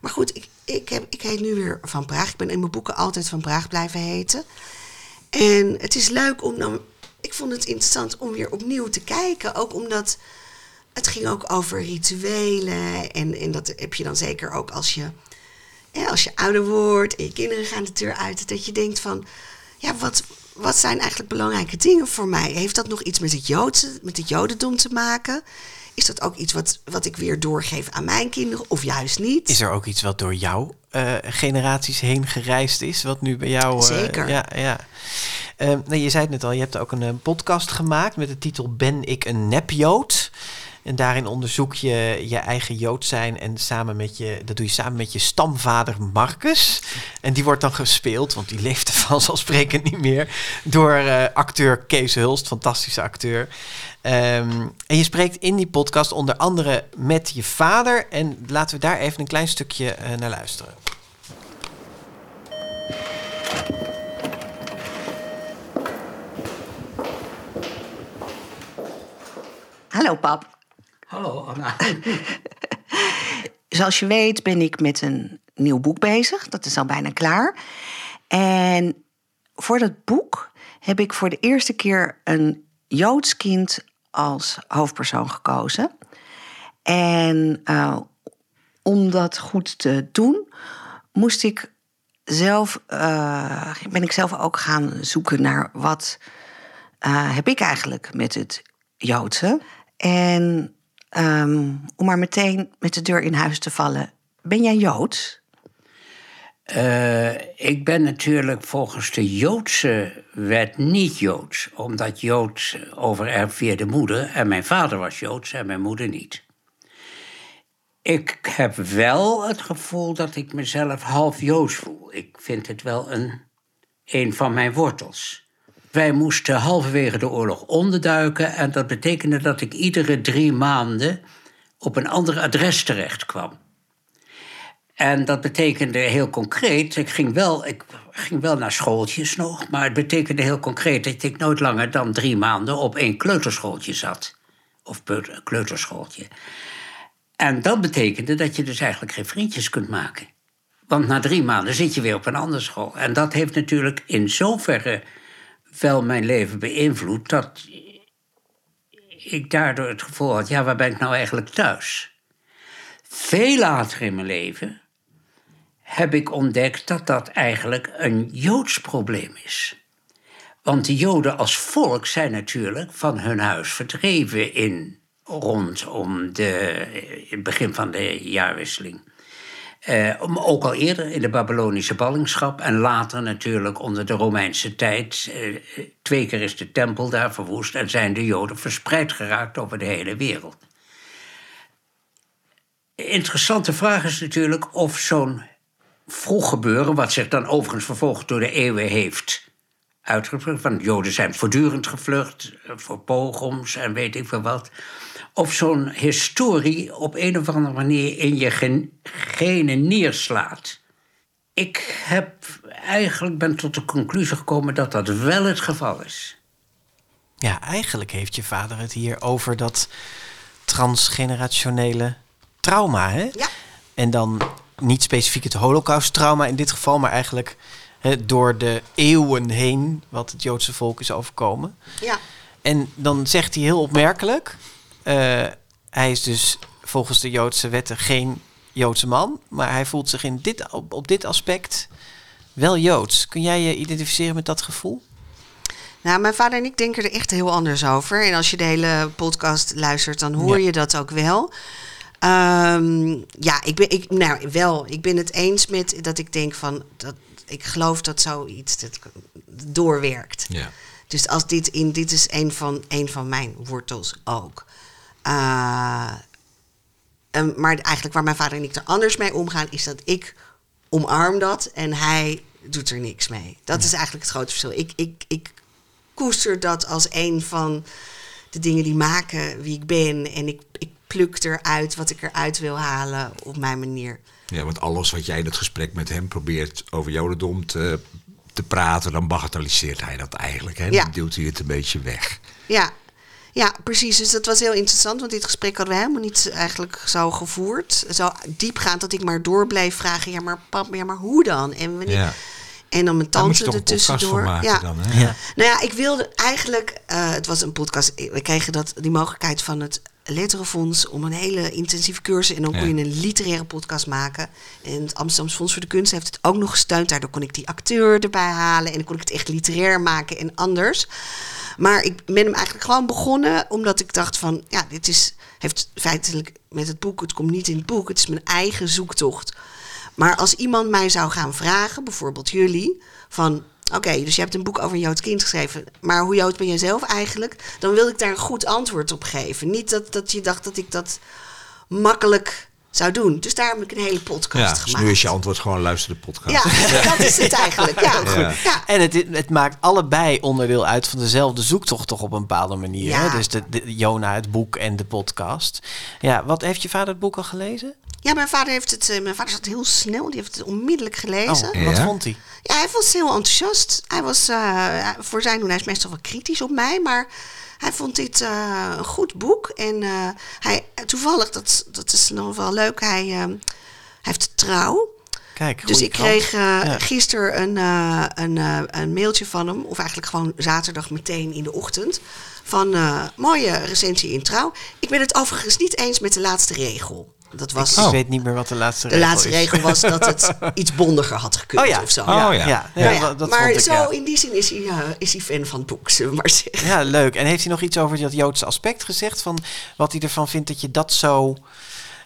Maar goed, ik, ik, heb, ik heet nu weer Van Praag. Ik ben in mijn boeken altijd Van Praag blijven heten. En het is leuk om dan. Ik vond het interessant om weer opnieuw te kijken. Ook omdat het ging ook over rituelen. En, en dat heb je dan zeker ook als je, als je ouder wordt en je kinderen gaan de deur uit. Dat je denkt van, ja, wat, wat zijn eigenlijk belangrijke dingen voor mij? Heeft dat nog iets met het, Joodse, met het Jodendom te maken? Is dat ook iets wat, wat ik weer doorgeef aan mijn kinderen of juist niet? Is er ook iets wat door jouw eh, generaties heen gereisd is, wat nu bij jou... eh, Zeker. ja, ja. Nee, je zei het net al, je hebt ook een, eh, podcast gemaakt met de titel Ben ik een nepjood? En daarin onderzoek je je eigen Jood zijn en samen met je, dat doe je samen met je stamvader Marcus. En die wordt dan gespeeld, want die leeft er vanzelfsprekend niet meer, door eh, acteur Kees Hulst, fantastische acteur. Ehm, en je spreekt in die podcast onder andere met je vader. En laten we daar even een klein stukje eh, naar luisteren. Hallo pap. Hallo Anna. Zoals je weet ben ik met een nieuw boek bezig. Dat is al bijna klaar. En voor dat boek heb ik voor de eerste keer een Joods kind als hoofdpersoon gekozen. En eh, om dat goed te doen, moest ik zelf, eh, ben ik zelf ook gaan zoeken naar wat eh, heb ik eigenlijk met het Joodse. En ehm, om maar meteen met de deur in huis te vallen, ben jij Joods? Eh, ik ben natuurlijk volgens de Joodse wet niet Joods. Omdat Joods overerft via de moeder. En mijn vader was Joods en mijn moeder niet. Ik heb wel het gevoel dat ik mezelf half Joods voel. Ik vind het wel een, een van mijn wortels. Wij moesten halverwege de oorlog onderduiken. En dat betekende dat ik iedere drie maanden op een ander adres terecht kwam. En dat betekende heel concreet, ik ging, wel, ik ging wel naar schooltjes nog, maar het betekende heel concreet dat ik nooit langer dan drie maanden op één kleuterschooltje zat. Of kleuterschooltje. En dat betekende dat je dus eigenlijk geen vriendjes kunt maken. Want na drie maanden zit je weer op een andere school. En dat heeft natuurlijk in zoverre wel mijn leven beïnvloed dat ik daardoor het gevoel had: ja, waar ben ik nou eigenlijk thuis? Veel later in mijn leven heb ik ontdekt dat dat eigenlijk een Joods probleem is. Want de Joden als volk zijn natuurlijk van hun huis verdreven in rondom de, het begin van de jaarwisseling. Eh, maar ook al eerder in de Babylonische ballingschap en later natuurlijk onder de Romeinse tijd. Eh, twee keer is de tempel daar verwoest en zijn de Joden verspreid geraakt over de hele wereld. Interessante vraag is natuurlijk of zo'n vroeg gebeuren, wat zich dan overigens vervolgens door de eeuwen heeft uitgevlucht, want Joden zijn voortdurend gevlucht eh, voor pogroms en weet ik veel wat, of zo'n historie op een of andere manier in je gen- genen neerslaat. Ik heb eigenlijk ben tot de conclusie gekomen dat dat wel het geval is. Ja, eigenlijk heeft je vader het hier over dat transgenerationele trauma. Hè? Ja. En dan niet specifiek het holocaust-trauma in dit geval, maar eigenlijk hè, door de eeuwen heen wat het Joodse volk is overkomen. Ja. En dan zegt hij heel opmerkelijk: hij is dus volgens de Joodse wetten geen Joodse man, maar hij voelt zich in dit, op, op dit aspect wel Joods. Kun jij je identificeren met dat gevoel? Nou, mijn vader en ik denken er echt heel anders over. En als je de hele podcast luistert, dan hoor Ja. je dat ook wel. Ehm, ja, ik ben, ik, nou, wel. Ik ben het eens met dat ik denk van... Dat, ik geloof dat zoiets dat doorwerkt. Ja. Dus als dit in, dit is een van, een van mijn wortels ook. Eh, en- maar eigenlijk waar mijn vader en ik er anders mee omgaan, is dat ik omarm dat en hij doet er niks mee. Dat is eigenlijk het grote verschil. Ik, ik, ik koester dat als een van de dingen die maken wie ik ben. En ik, ik pluk eruit wat ik eruit wil halen op mijn manier. Ja, want alles wat jij in het gesprek met hem probeert over Jodendom te, te te praten, dan bagatelliseert hij dat eigenlijk. Hè? Ja. Dan duwt hij het een beetje weg. Ja. Ja, precies. Dus dat was heel interessant, want dit gesprek hadden we helemaal niet eigenlijk zo gevoerd. Zo diepgaand dat ik maar door bleef vragen. Ja, maar pap, ja, maar hoe dan? En wanneer? Ja. En dan mijn tante van maken ja. dan, hè? Ja. Nou ja, ik wilde eigenlijk, eh, het was een podcast, we kregen dat, die mogelijkheid van het Letterenfonds om een hele intensieve cursus en dan kon Ja. je een literaire podcast maken. En het Amsterdamse Fonds voor de Kunst heeft het ook nog gesteund. Daardoor kon ik die acteur erbij halen en dan kon ik het echt literair maken en anders. Maar ik ben hem eigenlijk gewoon begonnen omdat ik dacht van, ja, dit is, heeft feitelijk met het boek, het komt niet in het boek, het is mijn eigen zoektocht. Maar als iemand mij zou gaan vragen, bijvoorbeeld jullie, van oké, dus je hebt een boek over een Joods kind geschreven, maar hoe Joods ben jij zelf eigenlijk? Dan wil ik daar een goed antwoord op geven. Niet dat, dat je dacht dat ik dat makkelijk zou doen. Dus daar heb ik een hele podcast Ja, dus gemaakt. nu is je antwoord gewoon luister de podcast. Ja, dat is het eigenlijk. Ja, Ja. ja. En het, het maakt allebei onderdeel uit van dezelfde zoektocht toch op een bepaalde manier. Ja. Hè? Dus de, de, Jona, het boek en de podcast. Ja, wat heeft je vader het boek al gelezen? Ja, mijn vader heeft het. eh, Mijn vader zat heel snel. Die heeft het onmiddellijk gelezen. Oh, wat Ja? vond hij? Ja, hij was heel enthousiast. Hij was eh, voor zijn doen, hij is meestal wel kritisch op mij, maar hij vond dit eh, een goed boek. En eh, hij, toevallig, dat, dat is nog wel leuk, hij, eh, hij heeft trouw. Kijk, Dus ik krant. kreeg Ja. gisteren een, een, een mailtje van hem, of eigenlijk gewoon zaterdag meteen in de ochtend, van mooie recensie in trouw. Ik ben het overigens niet eens met de laatste regel. Dat was, Ik weet niet meer wat de laatste de regel laatste is. regel was dat het iets bondiger had gekund Oh ja, of zo. Oh ja. ja. ja, ja, dat- dat maar vond ik, zo ja. in die zin is hij, is hij fan van het boek, zullen we maar zeggen. Ja, leuk. En heeft hij nog iets over dat Joodse aspect gezegd? Van wat hij ervan vindt dat je dat zo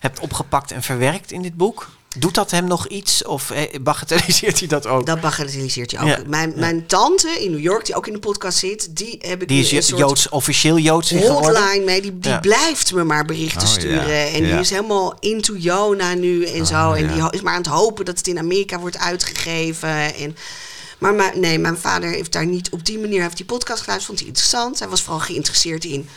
hebt opgepakt en verwerkt in dit boek? Doet dat hem nog iets of eh, bagatelliseert hij dat ook? Dat bagatelliseert je ook. Ja, Mijn, ja. mijn tante in New York, die ook in de podcast zit, die heb ik Die is een jo- soort Joods, officieel Joods hotline mee. Die, die Ja. blijft me maar berichten Oh, ja. sturen. En die is helemaal into Jona nu en zo. En ja. die is maar aan het hopen dat het in Amerika wordt uitgegeven. En, maar, maar nee, mijn vader heeft daar niet op die manier... heeft die podcast geluisterd, vond hij interessant. Hij was vooral geïnteresseerd in...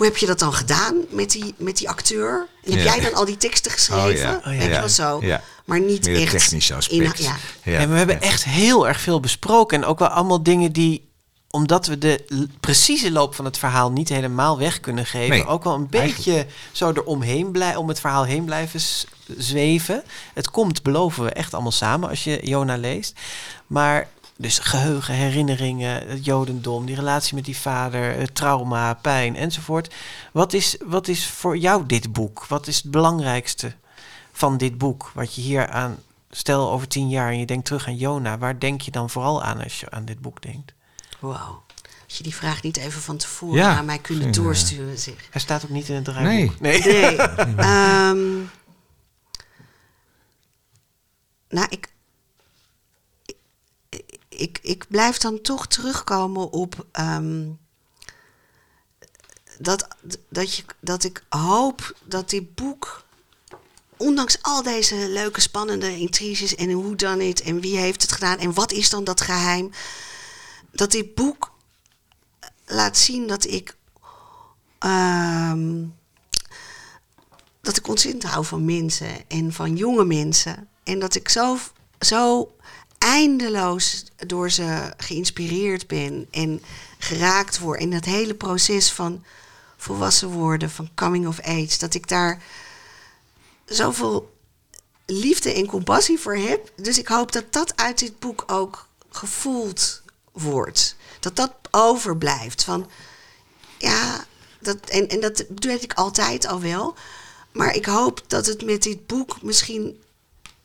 Hoe heb je dat dan gedaan met die, met die acteur? En heb Ja. jij dan al die teksten geschreven? Oh ja. Oh ja. Weet je Ja. wel zo? Ja. Maar niet Meer echt... technische aspect. in- ja. Ja. En we hebben Ja. echt heel erg veel besproken. En ook wel allemaal dingen die, omdat we de precieze loop van het verhaal niet helemaal weg kunnen geven, Nee, ook wel een beetje zo eromheen blij, om het verhaal heen blijven zweven. Het komt, beloven we, echt allemaal samen als je Jona leest. Maar dus geheugen, herinneringen, het jodendom, die relatie met die vader, het trauma, pijn enzovoort. Wat is, wat is voor jou dit boek? Wat is het belangrijkste van dit boek? Wat je hier aan, stel over tien jaar en je denkt terug aan Jona, waar denk je dan vooral aan als je aan dit boek denkt? Wauw. Als je die vraag niet even van tevoren Ja. aan mij kunnen Ja. doorsturen, zeg. Hij staat ook niet in het draaiboek. Nee. nee. Nee. Ehm, nou, ik, ik, ik, blijf dan toch terugkomen op ehm, dat, dat, je, dat ik hoop dat dit boek, ondanks al deze leuke, spannende intriges en hoe dan het en wie heeft het gedaan en wat is dan dat geheim, dat dit boek laat zien dat ik. ehm, dat ik ontzettend hou van mensen en van jonge mensen. En dat ik zo, zo eindeloos door ze geïnspireerd ben en geraakt word. in dat hele proces van volwassen worden, van coming of age. Dat ik daar zoveel liefde en compassie voor heb. Dus ik hoop dat dat uit dit boek ook gevoeld wordt. Dat dat overblijft. Van ja, dat, en, en dat weet ik altijd al wel. Maar ik hoop dat het met dit boek misschien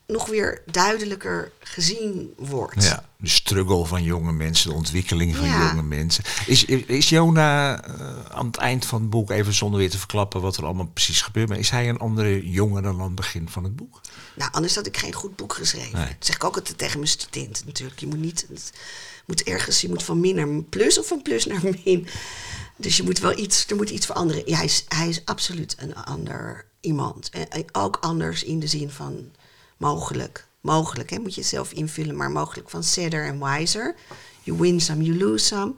nog weer duidelijker gezien wordt. Ja, de struggle van jonge mensen, de ontwikkeling van Ja. jonge mensen. Is, is Jona eh, aan het eind van het boek, even zonder weer te verklappen wat er allemaal precies gebeurt, maar is hij een andere jongen dan aan het begin van het boek? Nou, anders had ik geen goed boek geschreven. Nee. Dat zeg ik ook altijd tegen mijn studenten natuurlijk. Je moet niet, het moet ergens, je moet van min naar plus of van plus naar min. Dus je moet wel iets, er moet iets veranderen. Ja, hij, is, hij is absoluut een ander iemand. En ook anders in de zin van mogelijk. Mogelijk, hè, moet je zelf invullen, maar mogelijk van sadder en wiser. You win some, you lose some.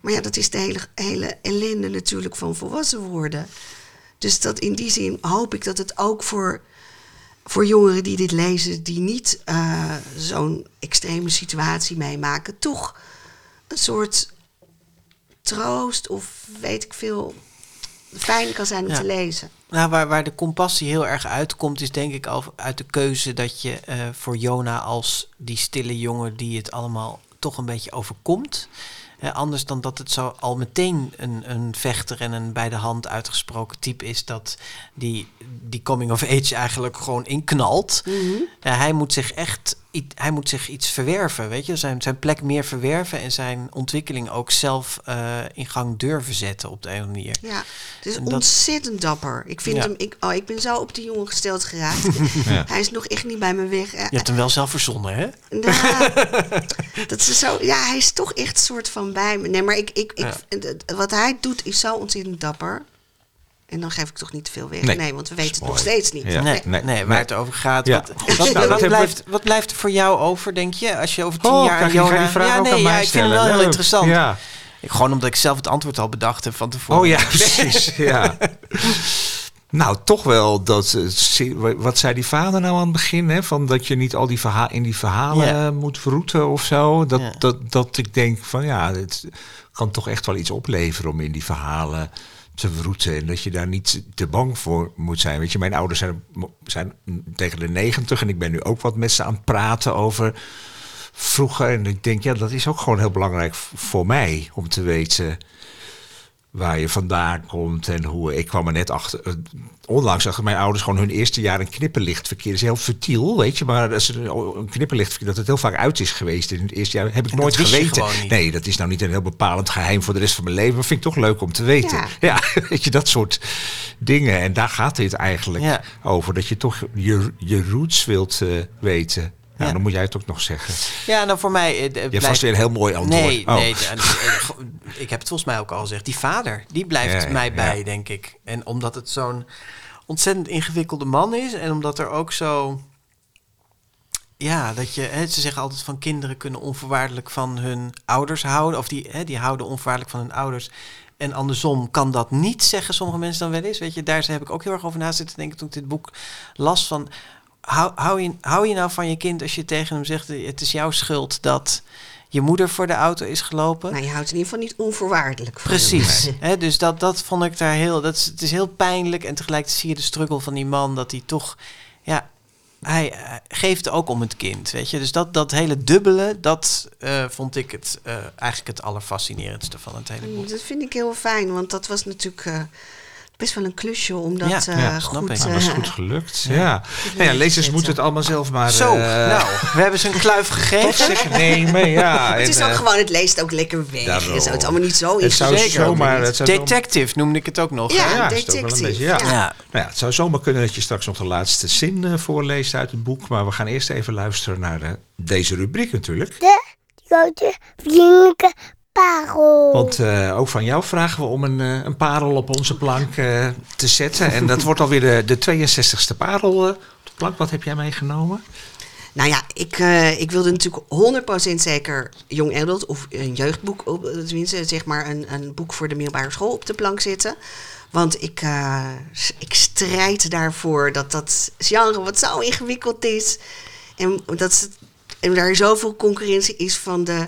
Maar ja, dat is de hele, hele ellende natuurlijk van volwassen worden. Dus dat in die zin hoop ik dat het ook voor voor jongeren die dit lezen, die niet eh, zo'n extreme situatie meemaken, toch een soort troost of weet ik veel fijn kan zijn om Ja. te lezen. Nou, waar, waar de compassie heel erg uitkomt, is denk ik al uit de keuze dat je eh, voor Jona als die stille jongen die het allemaal toch een beetje overkomt. Eh, anders dan dat het zo al meteen een, een vechter en een bij de hand uitgesproken type is dat die, die coming of age eigenlijk gewoon inknalt. Ja, hij moet zich echt hij moet zich iets verwerven, weet je, zijn, zijn plek meer verwerven en zijn ontwikkeling ook zelf eh, in gang durven zetten op de een of andere manier. Ja, het is En dat- ontzettend dapper. Ik vind Ja. hem, ik, oh, ik ben zo op die jongen gesteld geraakt. Hij is nog echt niet bij me weg. Je hebt hem wel zelf verzonnen, hè? Nou, dat is zo, ja, hij is toch echt soort van bij me. Nee, maar ik, ik, ik, wat hij doet is zo ontzettend dapper. En dan geef ik toch niet te veel weg. Nee, Nee, want we weten het nog steeds niet. Ja. Nee, nee, nee, waar nee. het over gaat. Ja. Wat, wat, nou, blijft, wat blijft er voor jou over, denk je? Als je over tien Oh, jaar Jona... die vraag ja, ook nee, aan mij ja, ik vind stellen? wel heel Leuk. interessant. Ja. Ik, gewoon omdat ik zelf het antwoord al bedacht heb van tevoren. Oh ja, precies. ja. Nou, toch wel dat. eh, Wat zei die vader nou aan het begin? Hè? Van dat je niet al die verha in die verhalen Ja. moet verroeten of zo. Dat, Ja. dat, dat ik denk van ja, het kan toch echt wel iets opleveren om in die verhalen te verroeten. En dat je daar niet te bang voor moet zijn. Weet je, mijn ouders zijn, zijn tegen de negentig en ik ben nu ook wat met ze aan het praten over vroeger. En ik denk, ja, dat is ook gewoon heel belangrijk voor mij om te weten waar je vandaan komt en hoe. Ik kwam er net achter. eh, Onlangs achter mijn ouders gewoon hun eerste jaar een knipperlichtverkeer. Dat is heel futiel, weet je. Maar als een knipperlichtverkeer, dat het heel vaak uit is geweest in het eerste jaar, heb ik En nooit geweten. Nee, dat is nou niet een heel bepalend geheim voor de rest van mijn leven. Maar vind ik toch leuk om te weten. Ja. Ja, weet je, dat soort dingen. En daar gaat dit eigenlijk Ja. over. Dat je toch je, je roots wilt eh, weten. Nou, Ja. dan moet jij het ook nog zeggen. Ja, nou voor mij... eh, Je blijft- vast weer een heel mooi antwoord. Nee, Oh. nee. ik heb het volgens mij ook al gezegd. Die vader, die blijft Ja, mij bij, denk ik. En omdat het zo'n ontzettend ingewikkelde man is. En omdat er ook zo... Ja, dat je... Hè, ze zeggen altijd van kinderen kunnen onvoorwaardelijk van hun ouders houden. Of die, hè, die houden onvoorwaardelijk van hun ouders. En andersom kan dat niet, zeggen sommige mensen dan wel eens. Weet je, daar heb ik ook heel erg over na zitten denken toen ik dit boek las. Van, hou, hou, je, hou je nou van je kind als je tegen hem zegt... het is jouw schuld dat je moeder voor de auto is gelopen? Maar je houdt in ieder geval niet onvoorwaardelijk van Precies. dus dat, dat vond ik daar heel. Dat is, het is heel pijnlijk. En tegelijkertijd zie je de struggle van die man. Dat hij toch. Ja, hij eh, geeft ook om het kind. Weet je. Dus dat, dat hele dubbele. Dat eh, vond ik het, eh, eigenlijk het allerfascinerendste van het hele boek. Dat vind ik heel fijn, want dat was natuurlijk eh, best wel een klusje om dat Ja, eh, ja, snap goed... ik. Nou, dat is eh, goed gelukt. Ja. Nou ja, lezers moeten het allemaal zelf maar... Zo, eh, nou, we hebben ze een kluif tot gegeven. zich nemen. Ja, het en, is ook eh, gewoon, het leest ook lekker weg. daarom. Het is het allemaal niet zo Het zou ingewikkeld. zomaar... Het zou zomaar- Detective noemde ik het ook nog. Ja? Ja, detective, beetje, ja. ja. Ja. Nou ja, het zou zomaar kunnen dat je straks nog de laatste zin eh, voorleest uit het boek. Maar we gaan eerst even luisteren naar eh, deze rubriek natuurlijk. De grote vriendelijke parel. Want eh, ook van jou vragen we om een, eh, een parel op onze plank eh, te zetten. En dat wordt alweer de, de 62e parel eh, op de plank. Wat heb jij meegenomen? Nou ja, ik, eh, ik wilde natuurlijk 100% zeker Young Adult of een jeugdboek, op, tenminste zeg maar een, een boek voor de middelbare school op de plank zetten. Want ik, eh, ik strijd daarvoor dat dat genre wat zo ingewikkeld is. En, dat ze- en daar zoveel concurrentie is van de,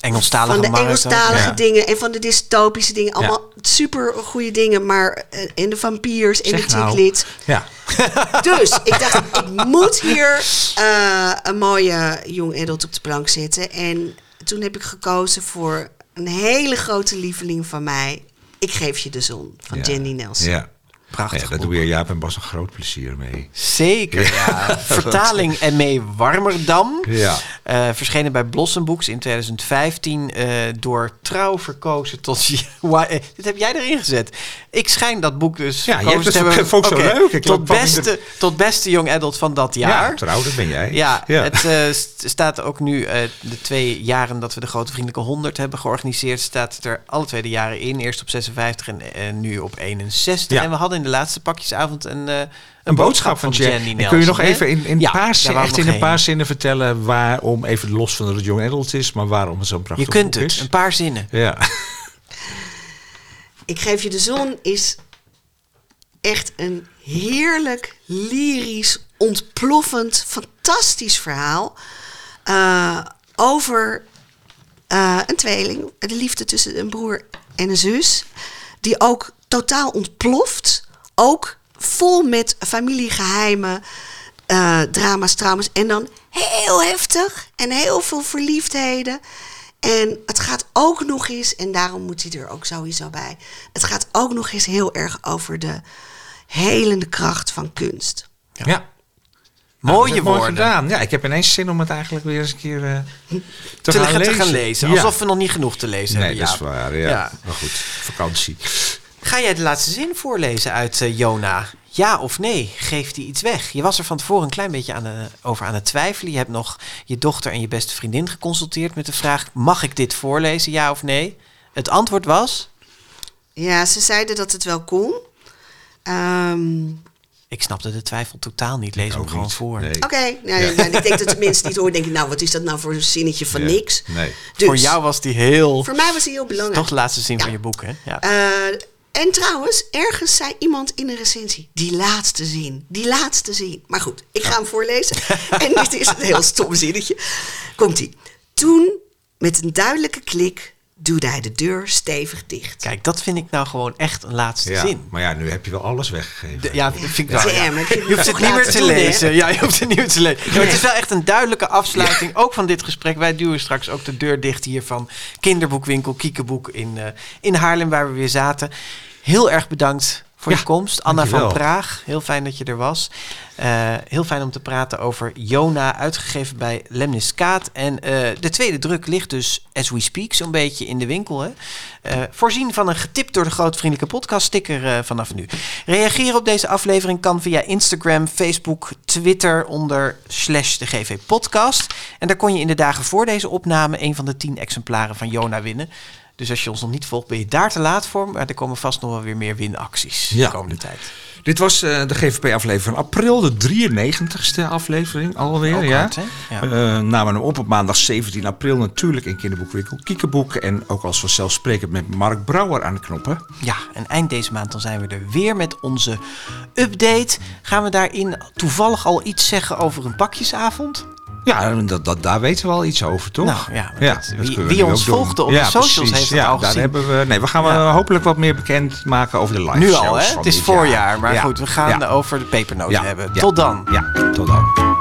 Engelstalige van de. Engelstalige Ja. dingen en van de dystopische dingen. Allemaal super goede dingen, maar eh, en de vampiers en Zeg de nou. chiclets. Ja, Dus ik dacht, ik moet hier eh, een mooie jong adult op de plank zetten. En toen heb ik gekozen voor een hele grote lieveling van mij. Ik geef je de zon van. Jenny Nelson. Ja. Prachtig Ja, daar doe je Jaap en Bas een groot plezier mee. Zeker, ja. Vertaling M.E. Warmerdam. Ja. Eh, verschenen bij Blossom Books in 2015. eh, door trouw verkozen tot... Eh, Dit heb jij erin gezet. Ik schijn dat boek dus Ja, je hebt hebben. vond ik zo leuk. Ik tot, de- beste, tot beste young adult van dat jaar. Ja, trouw, dat ben jij. Ja, het st- staat ook nu de twee jaren dat we de Grote Vriendelijke 100 hebben georganiseerd, staat het er alle twee de jaren in. Eerst op 56 en, en nu op 61. Ja. En we hadden de laatste pakjesavond een, eh, een, Een boodschap van Jenny. Jenny En Nelson. kun je nog hè? even in, in, Ja, paar, zin- echt in een heen. paar zinnen vertellen waarom, even los van dat het Young Adult is, maar waarom het zo'n prachtig Je kunt boek het, is? een paar zinnen. Ja. Ik geef je de zon is echt een heerlijk, lyrisch, ontploffend, fantastisch verhaal. eh, over eh, een tweeling, de liefde tussen een broer en een zus, die ook totaal ontploft. Ook vol met familiegeheimen, eh, drama's, trauma's. En dan heel heftig en heel veel verliefdheden. En het gaat ook nog eens, en daarom moet hij er ook sowieso bij. Het gaat ook nog eens heel erg over de helende kracht van kunst. Ja. Nou, Mooie is mooi woorden. gedaan. Ja, ik heb ineens zin om het eigenlijk weer eens een keer eh, te, Te, gaan lezen. te gaan lezen. Ja. Alsof we nog niet genoeg te lezen Nee, hebben. dat is waar. Ja. Ja. Maar goed, vakantie. Ga jij de laatste zin voorlezen uit eh, Jona? Ja of nee? Geeft hij iets weg? Je was er van tevoren een klein beetje aan de- over aan het twijfelen. Je hebt nog je dochter en je beste vriendin geconsulteerd met de vraag: mag ik dit voorlezen, ja of nee? Het antwoord was: Ja, ze zeiden dat het wel kon. Ehm, ik snapte de twijfel totaal niet. Lees hem gewoon niet. voor. Nee. Oké, nou, ja, ik denk dat de mensen niet horen. Denk ik, nou, wat is dat nou voor een zinnetje van Ja. niks? Nee. Dus, Voor jou was die heel. voor mij was die heel belangrijk. Toch de laatste zin Ja. van je boek, hè? Ja. Eh, en trouwens, ergens zei iemand in een recensie: die laatste zin, die laatste zin. Maar goed, ik ga hem voorlezen. en dit is een heel stom zinnetje. Komt-ie. Toen, met een duidelijke klik, duwde hij de deur stevig dicht. Kijk, dat vind ik nou gewoon echt een laatste Ja, zin. maar ja, nu heb je wel alles weggegeven. De- ja, dat vind ik wel. ja. Je hoeft het niet meer te doen, hè? lezen. Ja, je hoeft het niet meer te lezen. Ja, maar het is wel echt een duidelijke afsluiting, ook van dit gesprek. Wij duwen straks ook de deur dicht hier van kinderboekwinkel Kiekeboek in, eh, in Haarlem, waar we weer zaten. Heel erg bedankt voor Ja, je komst. Anna van. Praag, heel fijn dat je er was. Eh, heel fijn om te praten over Jona, uitgegeven bij Lemniskaat. En eh, de tweede druk ligt dus, as we speak, zo'n beetje in de winkel. Hè? Eh, voorzien van een getipt door de Grootvriendelijke podcast sticker vanaf nu. Reageren op deze aflevering kan via Instagram, Facebook, Twitter onder slash de GV podcast. En daar kon je in de dagen voor deze opname een van de tien exemplaren van Jona winnen. Dus als je ons nog niet volgt, ben je daar te laat voor. Maar er komen vast nog wel weer meer winacties Ja. de komende tijd. Dit was eh, de GVP-aflevering van april, de 93ste aflevering alweer. Ook ja. hard? Ja. Eh, namen hem op op maandag 17 april natuurlijk in kinderboekwinkel Kiekeboek. En ook als vanzelfsprekend met Mark Brouwer aan de knoppen. Ja, en eind deze maand dan zijn we er weer met onze update. Gaan we daarin toevallig al iets zeggen over een pakjesavond? Ja, dat, dat, daar weten we al iets over, toch? Nou, ja, dat- wie- ons volgde op de socials heeft het ja, al daar gezien. Hebben we, nee, we gaan we hopelijk wat meer bekend maken over de live Nu al, hè? Het is voorjaar, jaar. maar goed, we gaan over de pepernoten hebben. Tot dan. Ja, tot dan.